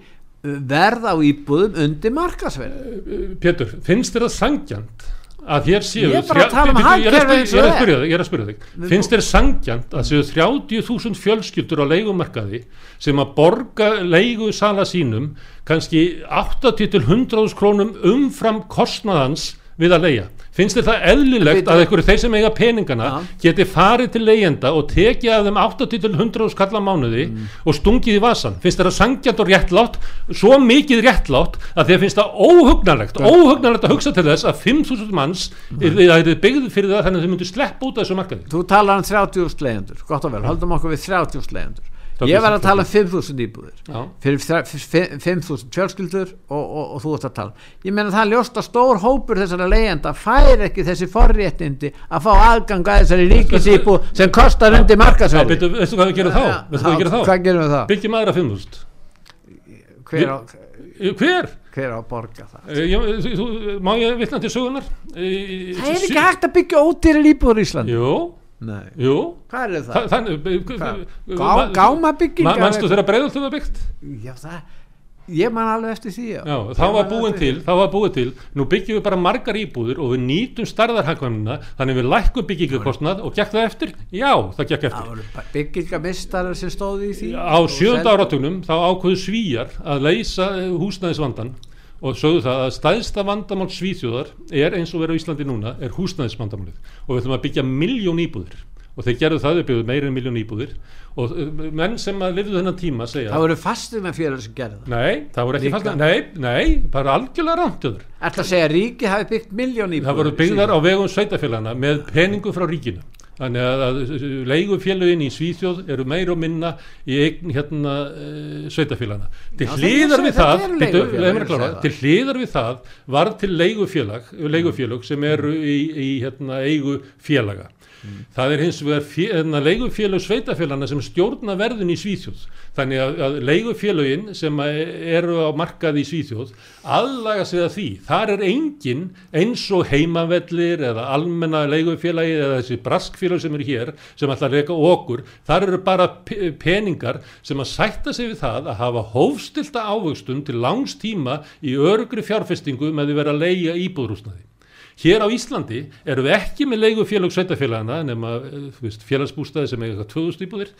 verð á íbúðum undir markasverð Pétur, finnst þér það sangjant að hér séu Ég er bara að tala um er hagkerfið ég er að spyrja þig, finnst þér sangjant að séu 30.000 fjölskyldur á leigumarkaði sem að borga leigu sala sínum kannski 80 til 100 krónum umfram kostnaðans við að leia finnst þér það eðlilegt að einhverju þeir sem eiga peningana Já. geti farið til leigjenda og tekið af þeim 80 til 100 skalla mánuði Mm. og stungið í vasan finnst þér það sangjant og réttlátt svo mikið réttlátt að þér finnst það óhugnarlegt óhugnarlegt að hugsa til þess að 5.000 manns það er byggð fyrir það þannig að þau myndu sleppa út af þessu markaði? Þú talar um 30.000 leyendur, gott og vel, höldum okkur við 30.000 leyendur Ég var að tala um 5.000 íbúðir Já. fyrir þrjá- f- 5.000 fjölskyldur og, og, og þú ert að tala ég meina það er ljóst að stór hópur þessara leyenda fær ekki þessi forréttindi að fá aðgang að þessari ríkisíbú sem kostar undir Já, markasverði byrju, veistu hvað við gerum þá? Þá? hvað gerum við þá? Byggjum aðra 5.000 hver á, Hver? hver á að borga það? Eh, Ég, þú, má ég vitna til sögunar? Eh, Það er ekki hægt að byggja ódýrar íbúður í Nei. jú Hvað er Þa- það? Hvað? Gá, gámabyggingar Manstu þegar breiðaltu var byggt? Já, það Ég man alveg eftir því já. Já, þá var til, þá var búin til nú byggjum við bara margar íbúður og við nýtum starðarhagkvæmina, þannig við lækkum byggingakostnað og gekk það eftir? Já, það gekk Það eftir. byggingamistarar sem stóðu í því Á sjönda áratugnum þá ákveðu svíjar að leysa húsnæðisvandan og sögðu það að stæðsta vandamál svíþjóðar er eins og verið á Íslandi núna er húsnæðisvandamálið. Og við ætlum að byggja miljón íbúðir. Og þeir gerðu það, þeir byggðu meira en miljón íbúðir. Og eh, menn sem að lifðu þennan tíma segja Það voru fastina félag sem gerði það. Nei, það voru ekki Líka. fast Nei, nei, bara algjörlega rántjöður Ætla að segja að ríki hafi byggt miljón íbúður Það voru byggðar á vegum sveitafélagana með peningu frá ríkinu þannig að, leigufélögin í Svíþjóð eru meir og minna í eign hérna uh, sveitafélagana til þetta við það til hliðar við það var til leigufélag leigufélög sem eru í, í hérna, eigu félaga. Mm. það er hins vegar hérna, leigufélög sveitafélagana sem stjórna verðin í Svíþjóð. Þannig að, að leigufélögin sem eru á markaði í Svíþjóð aðlaga sig að því. Þar er engin eins og heimavellir eða almenna leigufélagi eða þessi braskfélag sem eru hér sem ætla að reyka okkur þar eru bara pe- peningar sem að sætta sig við það að hafa hófstilta ávöxtun til langs tíma í örugri fjárfestingu með því vera að leigja íbúðrúsnaði Hér á Íslandi erum við ekki með leigufélög sveitafélagana nema eh, félagsbústaði sem eitthvað 2000 íbúðir.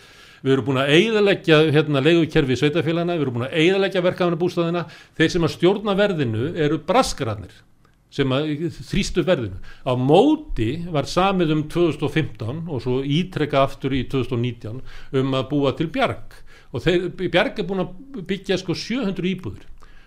Við erum búin að eigðalegja hérna, leigukerfi sveitafélagana, við erum búin að eigðalegja verkefnabústaðina. Þeir sem að stjórna verðinu eru braskararnir sem þrýstu verðinu. Á móti var samið um 2015 og svo ítrekka aftur í 2019 um að búa til bjarg og þeir, bjarg er búin að byggja sko 700 íbúður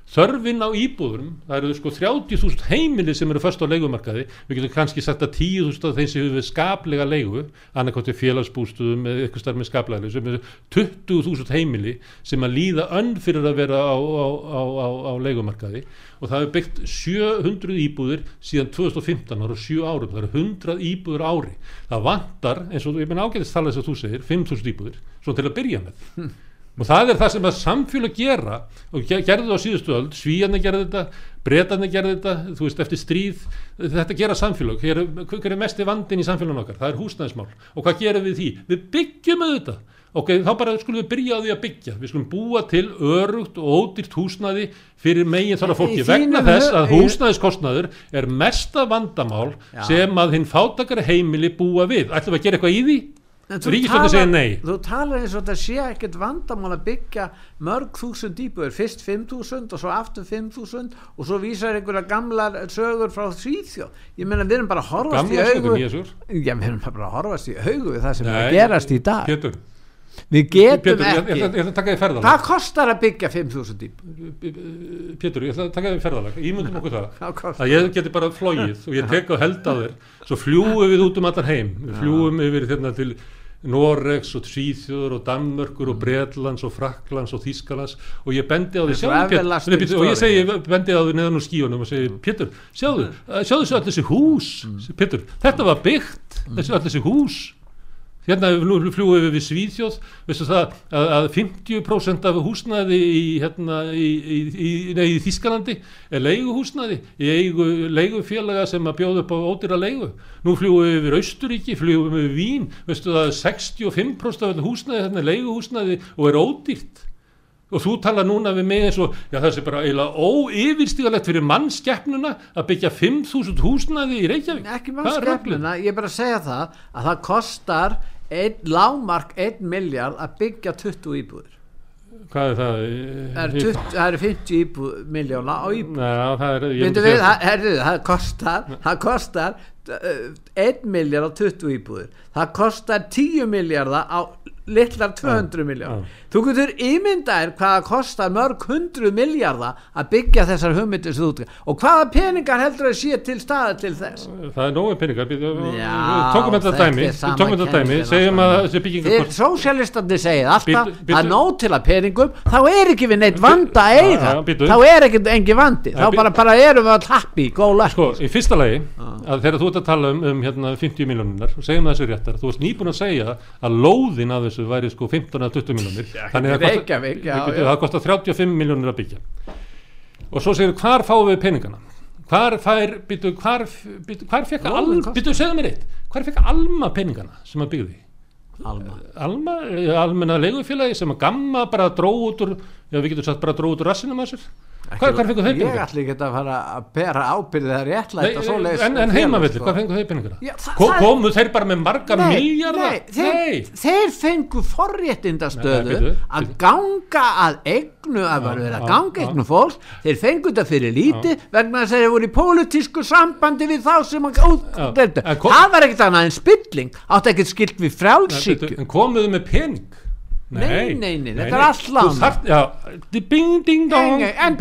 þörfin á íbúðurum, það eru sko 30.000 heimili sem eru först á leigumarkaði. Við getum kannski sagt að 10.000 af þeim sem hefur skaplega leigu, annarkvæmt félagsbústuðum eða eitthvað starf með skaplega leigu sem eru 20.000 heimili sem að líða önn fyrir að vera á, á, á, á leigumarkaði. Og það hefur byggt 700 íbúðir síðan 2015 ára og 7 árum, það eru 100 íbúður ári. Það vantar, eins og ég menn ágæðist tala þess að þú segir, 5.000 íbúðir, svo til að byrja með. Hm og það er það sem að samfélag gera. Og gerði það á síðustu öll svíjarni gerði þetta, breytarni gerði þetta þú veist eftir stríð þetta gera samfélag, hver, hver er mest í vandin í samfélagin okkar, það er húsnæðismál. Og hvað gerum við því, við byggjum auðvitað. Ok, þá bara skulum við byrja á því að byggja. Við skulum búa til örugt og ódýrt húsnæði fyrir megin þar að fólki vegna þess að húsnæðiskostnaður er mesta vandamál Já. sem að hinn fátakari heimili búa við. Ætlum við að gera eitthvað í því Ríkistöndi segir nei. Þú talar eins og þetta sé ekkert vandamál að byggja mörg þúsund íbúður fyrst 5.000 og svo aftur 5.000 og svo vísar einhverja gamlar sögur frá Svíþjóð. Ég meina við erum bara að horfast Gamla í augu Já við erum bara að horfast í augu við það sem nei, er að gerast í dag. Pétur. Við getum Pétur, ekki ég, ég, ég Hvað kostar að byggja 5.000 íbúður? Pétur, ég ætla að taka því ferðalag. Ímyndum okkur það. Að ég geti bara flóið og ég tek á held á þér. Svo fljúum við út um allar heim. Við fljúum yfir þérna til Noregs og Svíþjóður og Danmörkur og mm. Breitlands og Fraklands og Þískalands og ég bendi á því sjálf og ég segi, bendi á því neðan úr skíunum og segi, Pétur, sjáðu sjáðu svo allir þessi hús. Mm. Pétur, þetta var byggt, mm. þessi allir þessi hús hérna fljóðu við við Svíðjóð veistu það að, að 50% af húsnaði í, hérna, í, í, í Þískalandi er leiguhúsnaði í eigu, leigufélaga sem að bjóða upp á ódýra leigu. Nú fljóðu við við Austuríki, fljóðu við Vín. Veistu það að 65% af húsnaði hérna er leiguhúsnaði og er ódýrt og þú tala núna við mig eins og já það sé bara eiginlega óyfirstígalegt fyrir mannskeppnuna að byggja 5.000 húsnaði í Reykjavík. Ekki mannskeppnuna, ég er bara að segja það að það kostar ein, lámark 1 miljard að byggja 20 íbúður hvað er það? það eru 20, er 50 íbúð, miljóna á íbúð. Nei, það, er, við, það, herri, það kostar það kostar 1 miljard á 20 íbúður það kostar 10 miljardar á litlar 200 miljón þú getur ímyndaðir hvaða kostar mörg hundru miljardar að byggja þessar hugmyndir sem þú útgæð og hvaða peningar heldur að sé til staða til þess? Það er nógu peningar. Tókum þetta dæmi. Tókum þetta dæmi. segjum að þessi byggingar sósjálistandi segið alltaf að nóg til að peningum þá er ekki við neitt vanda að eiga. þá er ekki engi vandi. Þá bara, bara erum við all happy sko, í fyrsta lagi að þegar þú ert að tala um, um hérna, 50 miljónunar segjum þessu réttar þú varst nýbúin að segja að lóðin af þessu væri sko 15-20 miljónir þannig að Reykjavík, já, já. það kostar 35 miljónir að byggja. Og svo segir hvar fáum við peningana? Hvar fær byttu, hvar, byttu, hvar fekk alma byttu, segðu mér eitt, hvar fekk alma peningana sem að byggði? Alma, alma almenna leigufélagi sem að gamma bara dróð út úr já við getum sagt bara dróð út úr rassinum að sér Hvað, fengur þau peningar? Ég ætli ekki að fara að bera ábyrðið það réttlægt en, en, en heimavillir, hvað fengur þau peningar? Komu þeir bara með marga miljardar? Nei, þeir, þeir fengu forréttindastöðu að ganga að egnu að vera að ganga egnu fólk þeir fengu þetta fyrir líti vegna þess að þeir voru í pólitísku sambandi við þá sem að það var ekkert annað en spilling. Átt ekkert skilt við frálsíku En komuðu með pening? Nei, nei, nei, þetta er allt lána En,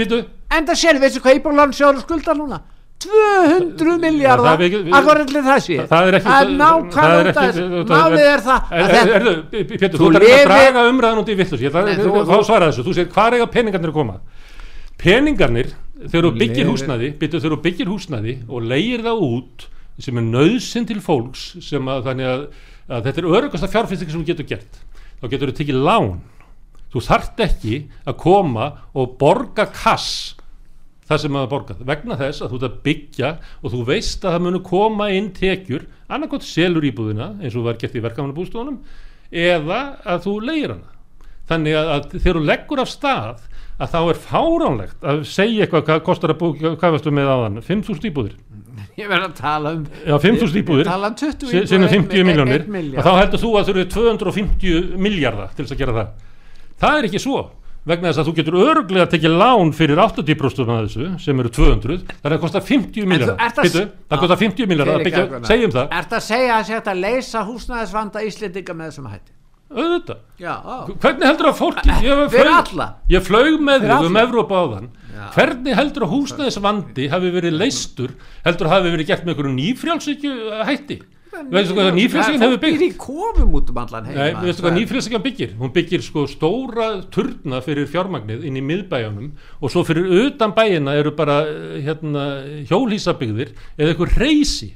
en það sér, veistu hvað Íbúrlandsjóður skuldar núna? 200 miljardar Akkur er það sé Það er ekki Nákvæmlega Málið er það Pétur, þú þarf að draga umræðan út í villus Þá svara þessu, þú segir hvað er að peningarnir að koma? Peningarnir, þegar þú byggir húsnaði þegar þú byggir húsnaði og leir það út sem er nöðsinn til fólks sem að þannig að þetta er örugasta fjárfyrsting sem þú getur gert þá getur þú tekið lán. Þú þart ekki að koma og borga kass það sem maður borgað, vegna þess að þú ert að byggja og þú veist að það munu koma inn tekjur, annarkot selur íbúðina eins og var gett í verkefnabústofunum eða að þú leir hana. Þannig að, að þegar þú leggur af stað að þá er fáránlegt að segja eitthvað hvað kostar að búið, hvað varstu með á þann 5.000 íbúðir. Ég verði að tala um já, 5.000 íbúðir. tala um 20 íbúðir sinna 50 miljónir og þá heldur þú að þú eru 250 miljardar til þess að gera það. Það er ekki svo vegna þess að þú getur öruglega að tekja lán fyrir 80% af þessu sem eru 200 það er að kosta 50 miljardar það kostar 50 miljardar að byggja, segjum það. Er það að segja að þetta leysa húsnæðisvanda íslendinga með þessum hætti? Auðvitað. Já, hvernig heldur að fólki ég, fyrir flaug, ég flög með þig um. Evrópa áðan. Já. hvernig heldur að húsnæðisvandi hafi verið leistur heldur að hafi verið gert með einhverju nýfrjálsíkju hætti veistu hvað nýfrjálsíkjan hefur byggt? býr í kofum út um allan heim. Nei, veistu hvað nýfrjálsíkjan byggir? Hún byggir sko stóra turna fyrir fjármagnið inn í miðbæjanum og svo fyrir utan bæina eru bara eh, hérna, hjólhísabyggðir eða einhver reysi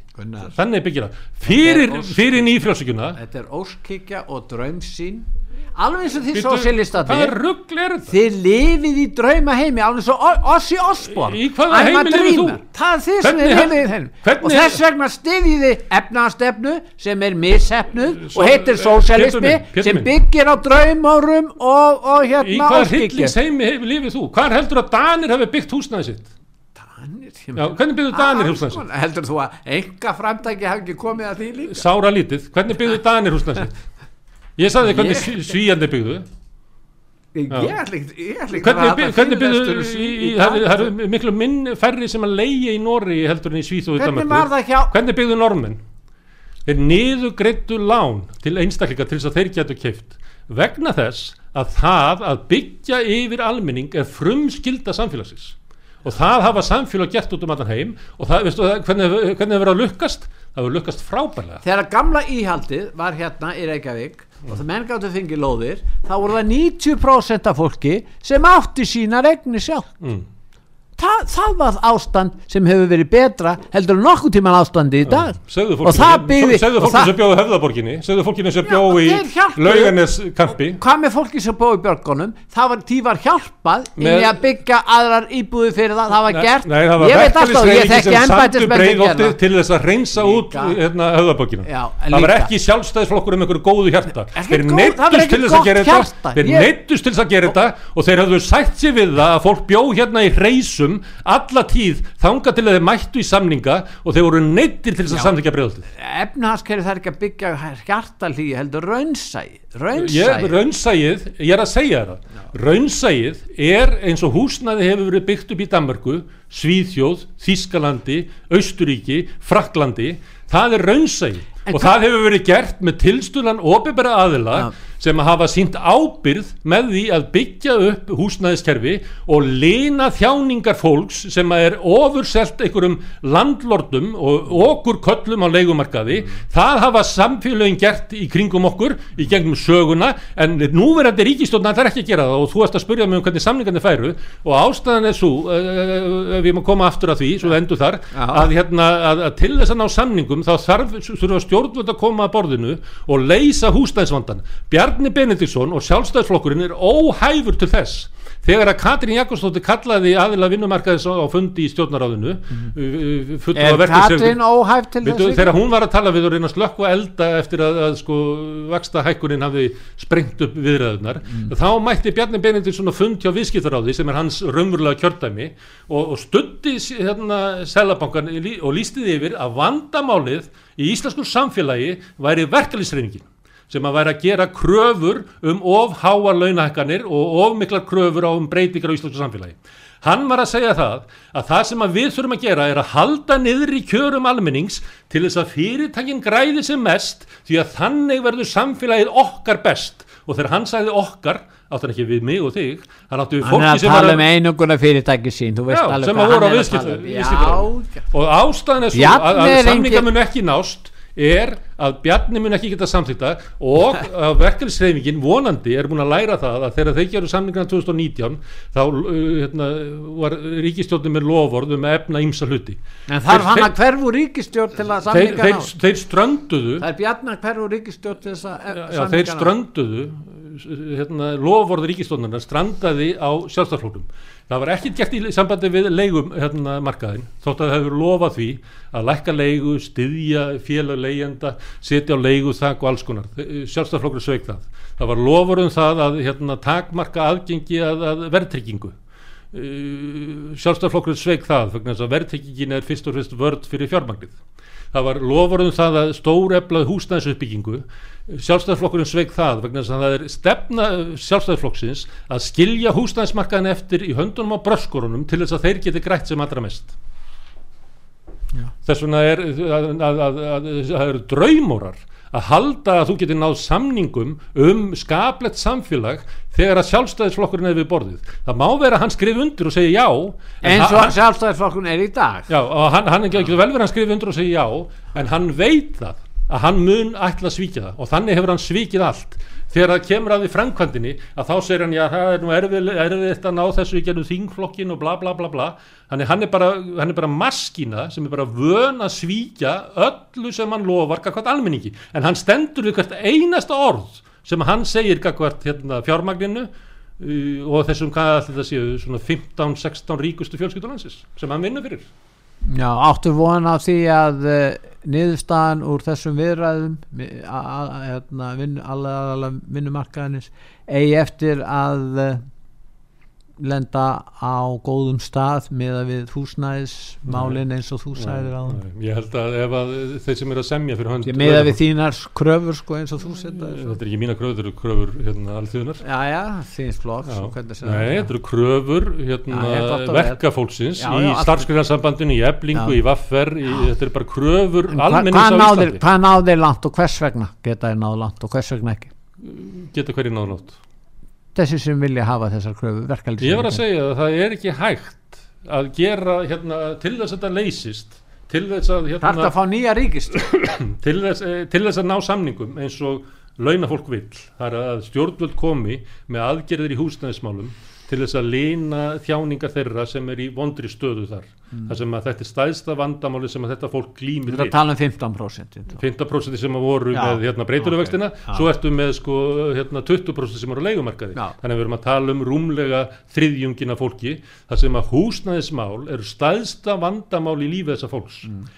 þannig byggir það. Fyrir, er fyrir nýfrjálsíkjuna Þetta er óskikja og draumsýn Alveg eins og því hvaða þetta? Þið lifið í drauma heimi alveg svo O- Ossi Osborn Í hvaða heimi lifir þú? Það er þið sem Hvernig he- heimið þeim hvernig- Og þess vegna stiðið þið efnaðstefnu sem er missefnuð og heitir Pétur sem byggir á draumárum og, og Í hérna hvaða óskikja hryllingsheimi hefur lifið þú? Hvar heldur að Danir hafi byggt húsnæði sitt? Já, hvernig byggðu Danir húsnæði sitt? Heldur þú að enga framtæki hafi ekki komið að því líka? Sára lítið, hvernig byggðu Danir húsnæði sitt? Ég sagði hvernig Ég- svíjandi byggðu. Ég ætla ekki Hvernig, að byggðu það er- eru miklu minn færri sem að leigja í Norri heldur en í Svíþjóð í Hvernig Danmörku. var það hjá Hvernig byggðu normenn? Þeir niðugreittu lán til einstaklinga til þess að þeir getur keift vegna þess að það að byggja yfir almenning er frumskilda samfélagsins. Og það hafa samfélag gert út um allan heim og það, veistu, hvernig, hvernig það verið að lukkast? Það verið lukkast frábærlega. Þegar gamla íhaldið var hérna í Reykjavík og það menn gáttu fengið lóðir þá voru það 90% af fólki sem átti sína regni sjálf mm. Þa, það var ástand sem hefur verið betra heldur en nokkuð tíman ástandi í dag. segðu og fólki, það byggði segðu og fólki það- sem bjóðu höfðaborginni segðu fólki sem bjóðu í laugarneskampi. Hvað með fólki sem bóði björgunum? Það var, var hjálpað inn í Með- að byggja aðrar íbúði fyrir það. Það var Nei, gert, nei, það var ég veit alltaf ég þekki gera til þess að reynsa út hérna, höfðabókina Já, það var ekki sjálfstæðisflokkur um einhverju góðu hjarta. Þeir það neittust til þess að gera þetta. og þeir hafðu sætt sér við það að fólk bjó hérna í reysum alla tíð þanga til að þeir mættu í samninga og þeir voru neittir til þess að samþykja breiðholtið efnahagskerfi það er ekki að byggja hjartalíi heldur raunsæi Ég, raunsæi raunsæið, ég er að segja það. Raunsæið er eins og húsnaði hefur verið byggt upp í Danmarku Svíþjóð, Þískalandi Austuríki, Fraklandi það er raunsæið En og það hefur verið gert með tilstulan opibera aðila Já. Sem hafa sínt ábyrð með því að byggja upp húsnæðiskerfi og lina þjáningar fólks sem að er ofurselt einhverjum landlordum og okkur köllum á leigumarkaði það hafa samfélögin gert í kringum okkur í gegnum söguna en núverandi ríkistjóðna það er ekki að gera það og þú ert að spyrja mig um hvernig samningarnir færu og ástæðan er svo uh, ef ég má koma aftur að því, svo við endur þar Já. að, hérna, að, að til þess að ná samningum þá þarf þurfa stjórnvöld að koma að borðinu og leysa húsnæðisvandan Bjarni Benediktsson og sjálfstæðisflokkurinn er óhæfur til þess. Þegar að Katrín Jakobsdóttir kallaði aðila vinnumarkaðis á á fundi í stjórnaráðinu mm -hmm. er Katrin óhæf til Veitu, þess þegar hún var að tala við og reyna að slökka elda eftir að, að sko vaksta hækkunin hafi sprengt upp viðræðunar þá mætti Bjarni Benediktsson að fund hjá viðskiptaráði sem er hans raunverulega kjördæmi og, og stutti s- hérna selabankan og lísti því yfir að vandamálið í íslensku samfélagi væri verkalýsreyningin sem að væri að gera kröfur um of háar launahækkanir og of miklar kröfur á um breytingar á íslensku samfélagi. Hann var að segja það að það sem að við þurfum að gera er að halda niður í kjörum almennings til þess að fyrirtækin græði sem mest því að þannig verður samfélagið okkar best og þegar hann sagði okkar átt hann ekki við mig og þig hann áttu við hann er fólki að sem tala var um einunguna fyrirtæki sín Já, sem að voru á að viðskipt- tala um. viðskiptaráði. já, og ástæðan er svo að, að samninga mun ekki nást er að Bjarni mun ekki geta samþýtta og að verkefnisreifingin vonandi er búin að læra það að þegar þeir geru samningana 2019 þá uh, hérna, var ríkistjórnum með lofórð um að efna ímsa hluti. En þarf hann að hverfu ríkistjórn til að þeir, samninga þeir, þeir strönduðu það er bjarnar hverfu ríkistjórn til að eh, já, þeir strönduðu hérna, lofórð ríkistjórnarnar strandaði á sjálfstaflókum það var ekkert gert í sambandi við leigum hérna, markaðin þótt að það hefur lofað því að lækka leigu, styðja félag leigjenda, setja á leigu þak og alls konar, sjálfstaflokkur sveik það. Það var lofur um það að hérna, takmarka aðgengi að, að verðtryggingu. Uh, sjálfstaflokkur sveik það verðtryggingin er fyrst og fyrst vörd fyrir fjármagnið það var lofur um það að stór eflað húsnæðisuppbyggingu sjálfstæðisflokkurinn sveik það vegna þess að það er stefna sjálfstæðisflokksins að skilja húsnæðismarkaðin eftir í höndunum á bröskorunum til þess að þeir geti grætt sem allra mest Já. þess vegna er að, að, að, að, að það eru draumórar að halda að þú getur náð samningum um skaplegt samfélag þegar að sjálfstæðisflokkurinn er við borðið. Það má vera að hann skrif undir og segja já eins og sjálfstæðisflokkun er í dag. Já, og hann, hann getur vel verið að skrifa undir og segja já, en hann veit það að hann mun ætla að svíkja það og þannig hefur hann svíkið allt þegar það kemur að því framkvæmdini að þá segir hann já, það er nú erfið, erfitt að ná þessu í gerðum þingflokkin og bla bla bla bla. Þannig hann er bara, hann er bara maskína sem er bara vön að svíkja öllu sem hann lofar gagvart almenningi. En hann stendur við hvert einasta orð sem hann segir gagvart hérna, fjármagninu uh, og þessum hvað það séu svona 15-16 ríkustu fjölskyldulansis sem hann vinnur fyrir Já, áttu von á því að uh, niðurstaðan úr þessum viðræðum hérna, vinnu, alla, alla vinnumarkaðinins eigi eftir að uh, lenda á góðum stað með að við húsnæðismálin eins og þú sæðir á Nei, ég held að ef að þeir sem eru að semja fyrir hönd með að við þínar kröfur sko eins og þú setja þetta er ekki mína kröfur, þetta eru kröfur hérna alþjóðunar Já, já, þíns flokks þetta eru kröfur hérna, er verkafólksins í starfskriðarsambandinu, í eblingu, í vaffer í, þetta eru bara kröfur En hva- almennings hvað náðir langt og hvers vegna? Geta þér náð langt og hvers vegna ekki? Geta hverju náðlátt þessi sem vilja hafa þessar kröfu verkalýs Ég var að segja að það er ekki hægt að gera hérna, til þess að þetta leysist til þess að, hérna, að fá nýja ríkist til, þess, eh, til þess að ná samningum eins og launafólk vill. Það er að stjórnvöld komi með aðgerðir í húsnæðismálum til þess að lina þjáningar þeirra sem er í vondri stöðu þar. Þar sem að þetta er stæðsta vandamáli sem að þetta fólk glýmir Þetta tala um 15% 15% sem að voru Já, með hérna, breyturuvextina ok, já. svo ertu með sko, hérna, 20% sem eru á leigumarkaði. Já. þannig að við erum að tala um rúmlega þriðjungina fólki. Þar sem að húsnæðismál eru stæðsta vandamál í lífi þessa fólks. Mm.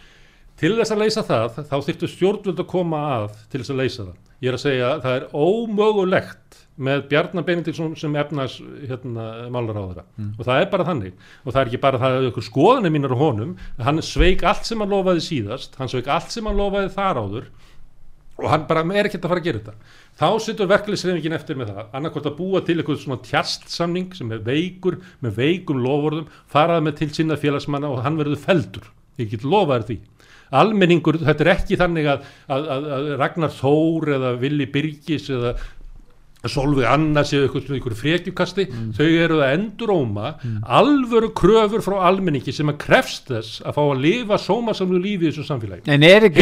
til þess að leysa það þá þyrftu stjórnvöld að koma að til þess að leysa það. Ég er að segja að það er ómögulegt með Bjarnar Benediktsson sem efnas hérna, málaráðara Mm. og það er bara þannig. Og það er ekki bara það að ykkur skoðanir mínar á honum hann sveik allt sem hann lofaði síðast hann sveik allt sem hann lofaði þar áður og hann bara er ekkert að fara að gera þetta. Þá situr verkefliðsreifingin eftir með það. Annarkvort að búa til eitthvað svona tjastsamning sem er veikur, með veikum lofórðum faraði með til sinna félagsmanna og hann verður feldur, ég get lofaði því. Almenningur, þetta er ekki þannig að, að, að, Ragnar Þór eða Willi Birgis eða Solveig eitthvað svona ykkur frekjukasti. Þau eru að enduróma alvöru kröfur frá almenningi sem að krefst þess að fá að lifa sómasamlu lífi í þessu samfélagi.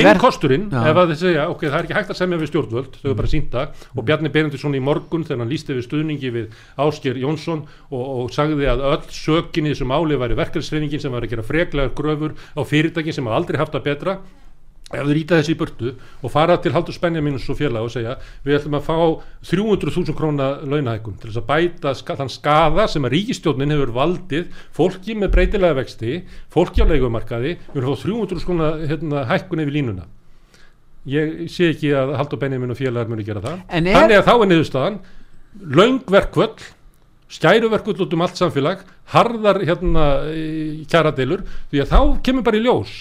Er verk kosturinn, Já. ef að þið segja ok, það er ekki hægt að semja við stjórnvöld, þau er bara sínta og Bjarni Benediktsson í morgun þegar hann lísti við stuðningi við Ásker Jónsson og, og sagði að öll sökin í þessu máli væri verkefnisreifingin sem var að gera freklegar gröfur á fyrirtækin sem hafa aldrei haft það betra ef þau rýta þessi í burtu og fara til Haldur Spenjamínus og félag og segja við ætlum að fá 300.000 króna launahækun til þess að bæta ska, þann skada sem að ríkistjórnin hefur valdið fólki með breytilega vexti fólki á leigumarkaði. Við erum að fá 300.000 króna hérna, hækkun yfir línuna. Ég sé ekki að Haldur Benjamin og félagar muni gera það. Er- þannig að þá er niðurstaðan löngverkvöld skæruverkvöld út um allt samfélag harðar hérna kjaradeilur því að þá kemur bara í ljós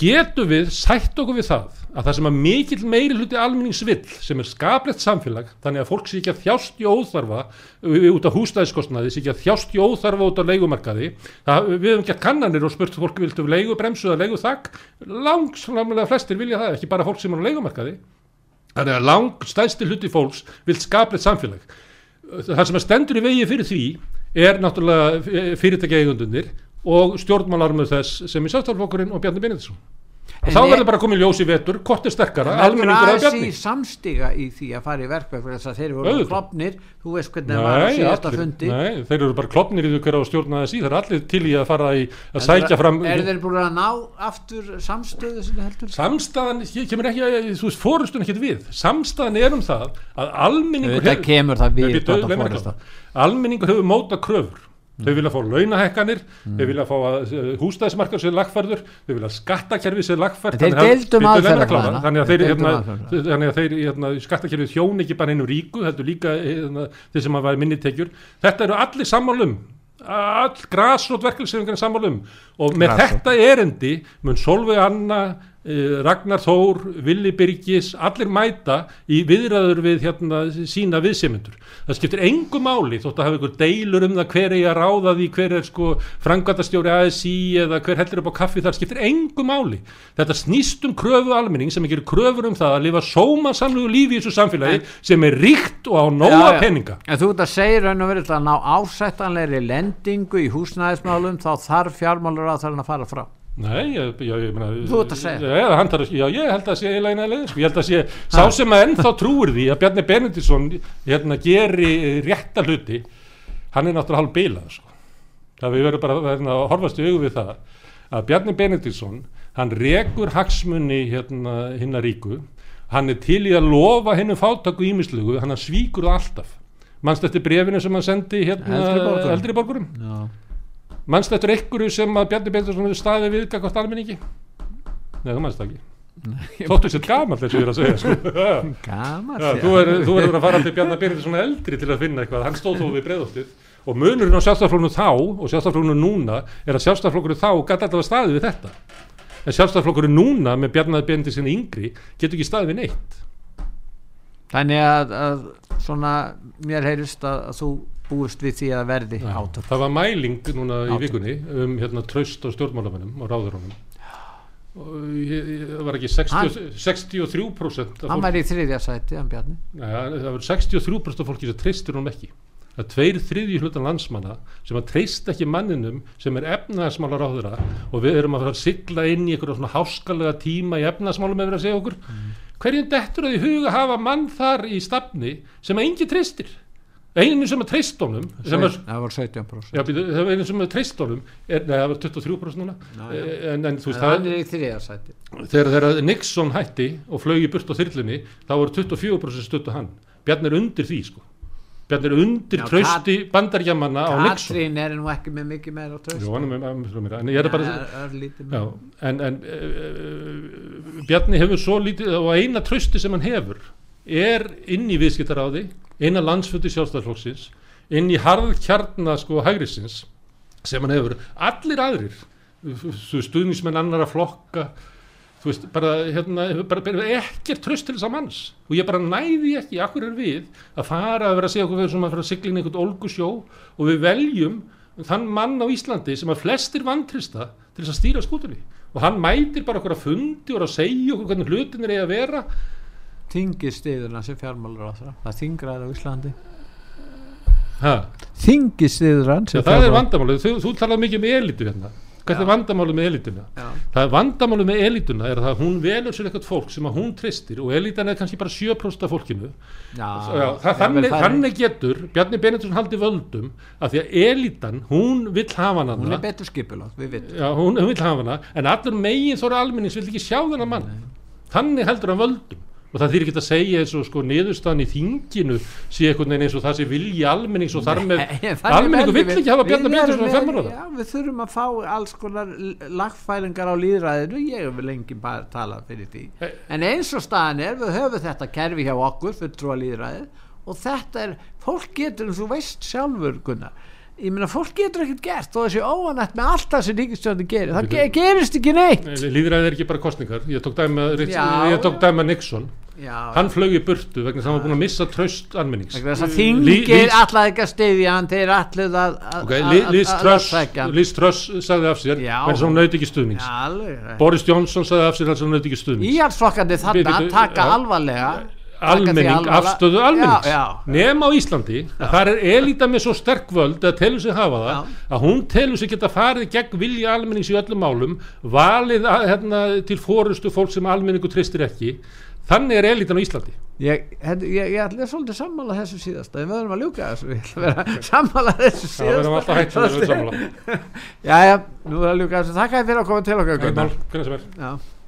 getum við sætt okkur við það að það sem að mikill meiri hluti almenningsvill sem er skaplegt samfélag þannig að fólk sé ekki að þjást í óþarfa út af húsnæðiskostnaði, sé ekki að þjást í óþarfa út af leigumarkaði. Það, við hefum gert kannanir og spurt fólk viltu leigu bremsu eða leigu þakk langslamlega flestir vilja það, ekki bara fólk sem er á leigumarkaði. Þannig að lang stæðsti hluti fólks vil skaplegt samfélag. Það sem að stendur í vegi fyrir því er náttúrulega fyrirtækja eigundunir og stjórnmálarmur þess sem er sáttálfokkurinn og Bjarni En þá er- verður bara komið ljós í vetur hvort er sterkara, almenningur ASI Bjarni. samstiga í því að fara í verkveg fyrir þess að þeir voru Auðvitað. klopnir þú veist hvernig það var að síðasta allir, fundi. Nei, þeir eru bara klopnir í því hverja á stjórna þessi, þeir eru allir til í að fara í að sækja fram er þeir búin að ná aftur samstöðu sem þið heldur samstæðan, kemur ekki að, þú veist, fórustun ekkert við, samstæðan er um það að að almenningur hefur móta kröfur þau vilja fá launahekkanir þau vilja fá að hústæðismarkar sér lagfærður þau vilja að skattakerfi sér lagfært En þeir Þannig að- að að Þeir hérna, þannig að þeir hérna, skattakerfið þjón ekki bara einu ríku þetta er líka hérna, þeir sem hafa minni tekjur. Þetta eru allir sammálum all grasrót verkeflisefingarnir sammálum og með Grasrót. þetta erendi mun Solveig Anna Ragnar Þór, Willi Birgis allir mæta í viðræður við hérna sína viðsemendur. Það skiptir engu máli þótt að hafa ykkur deilur um það hver er ég að ráða því hver er sko frangvæntastjóri ASI eða hver heldur upp á kaffi. Það skiptir engu máli. Þetta snýst um kröfu almenning sem ekki eru kröfur um það að lifa sómasamlugu lífi í þessu samfélagi sem er ríkt og á nóga peninga. En þú ert að segja raun og verið að ná ásættanlegri lendingu í húsnæðismálum þá þarf fjármálur að að fara frá Nei, ég, já, ég meina Þú ert að segja. Já, að- já, ég held að sé eiginlega eina leið sko. Ég held að sé, sá sem að ennþá trúir því að Bjarni Benediktsson hérna geri rétta hluti hann er náttúrulega hálf bilað sko. Það við verðum bara hérna, að horfast í augu við það að Bjarni Benediktsson hann rekur hagsmunni hérna hinna ríku hann er til í að lofa hennu fátaku ímislugu hann svíkur það alltaf mannst eftir brefinu sem hann sendi hérna Eldri borgurum. eldri borgurum. Mannst eftir einhverju sem að Bjarni Benediktsson hefur staðið við gagvart almenningi? Nei, þú mannst það ekki. Þóttu sér gamall þessu ég er að segja sko. Gaman Já, þú er- verður að fara til Bjarni Benediktsson eldri til að finna eitthvað. Hann stóð þó við breiðoltið og munurinn á sjálfstæðarflokkurinn þá og sjálfstæðarflokkurinn núna er að sjálfstæðarflokkurinn þá gæti alltaf að staðið við þetta. En sjálfstæðarflokkurinn núna með Bjarni Benediktsson yngri getur ekki staðið við neitt. Þannig að, að svona mér heyrist að, að þú búist við því að verði Já, átök. Það var mæling núna í Átök. vikunni um hérna traust á stjórnmálamennum og ég, það var ekki 60, 63% af Hann var í þriðja sæti, hann Bjarni. Ja, það var 63% af fólki sem treystir honum ekki. Það er tveir þriðji hlutan landsmanna sem að treyst ekki manninum sem er efnaðasmálar á þeirra og við erum að fara að sigla inn í einhverja svona háskalega tíma í efnaðasmálum ef við að segja okkur. Hverjum dettur að í huga hafa mann þar í stafni sem að engi treystir einu sem að treyst honum sem að Það var 17% Já, býtu, það einu sem er treyst honum er, nei, það var 23% núna. Já. Eh, en, en þú veist, það, sæti. þegar, þegar Nixon hætti og flög í burt á þyrlunni þá voru 24% stuttu hann. Bjarn er undir því, sko. Bjarn er undir Já, trausti bandarjamanna á Nixon. Katrín er nú ekki með mikið meira tröst Jú, hann með, með, með, með, en ég er bara já, en, en uh, Bjarni hefur svo lítið og eina trausti sem hann hefur er inn í viðskiptaráði inn að landsfundi sjálfstæðarflokksins inn í harðkjarna sko hægrisins sem hann hefur. Allir aðrir stuðnismenn annara flokka þú veist, bara, hérna, bara, bara ekkert tröst til þess að manns. Og ég bara næði ekki, akkur er við að fara að vera að segja okkur fyrir sem að fara að sigla inn einhvern olgusjó? Og við veljum þann mann á Íslandi sem að flestir vantrista til þess að stýra skútunni. Og hann mætir bara okkur að fundi og er að segja okkur hvernig hlutin er að vera Þingir stiðuna sem fjármálur á það Það þingra er á Íslandi. Ha, Þingir stiður hann Já, það er vandamálið, þú, þú talað mikið um elitu hérna. Hvert er vandamálið með elituna? Já. Það er vandamálið með elituna er að hún velur sér eitthvað fólk sem að hún tristir og elitan er kannski bara 7% af fólkinu. Já, þannig, þannig getur Bjarni Benediktsson haldi völdum af því að elitan, hún vill hafa hana. Hún er betur skipulagt, við vitum. Já, hún, hún vill hafa hana en allur megin þóra almennings vill ekki sjá þennan mann. Þannig heldur hann völdum og það þýr ekki að segja eins og sko niðurstaðan í þinginu sé einhvern veginn eins og það sé vilji almennings og þar með almenningu vill ekki hafa Bjarni fjármála það Já, við þurfum að fá alls konar l- lagfæringar á líðræðinu ég hef lengi bara talað fyrir því. Eh. en eins og staðan er við höfum þetta kerfi hjá okkur fulltrúa líðræði og þetta er, fólk getur eins og þú veist sjálfur Gunnar ég meina fólk getur ekkert gert og þessi óanætt með allt það sem ríkistjóðin gerir. Það gerist ekki neitt. Líðræði er ekki bara kostningar ég tók dæma, ég tók dæma Nixon Já, hann flög í burtu vegna þess að hann var búin að missa tröst almennings. Að Lí- þingir Lís- allar ekki að styðja hann þeir allir að að- Ok, að- að- að- að. Liz Truss sagði af sér að hún naut ekki stuðnings. Já, alveg Boris Johnson sagði af sér þess að hún naut ekki stuðnings. Íhaldsflokkandi þarna Bíddu, taka já. alvarlega almenning, alvarlega. afstöðu almennings. já, nema á Íslandi að það er elita með svo sterk völd að telur sig hafa það að hún telur sig geta farið gegn vilja almennings í öllum málum valið að, hérna, til fórustu fólk sem almenningu tristir ekki þannig er elitan á Íslandi. Ég, ég, ég, ég ætla svolítið sammála þessu síðasta við verðum að ljúka þessu ég ætla að vera sammála þessu það verðum alltaf hægt sem við erum sammála. Já, já, nú verðum að ljúka þessu. Þakka þér fyrir að koma til okkar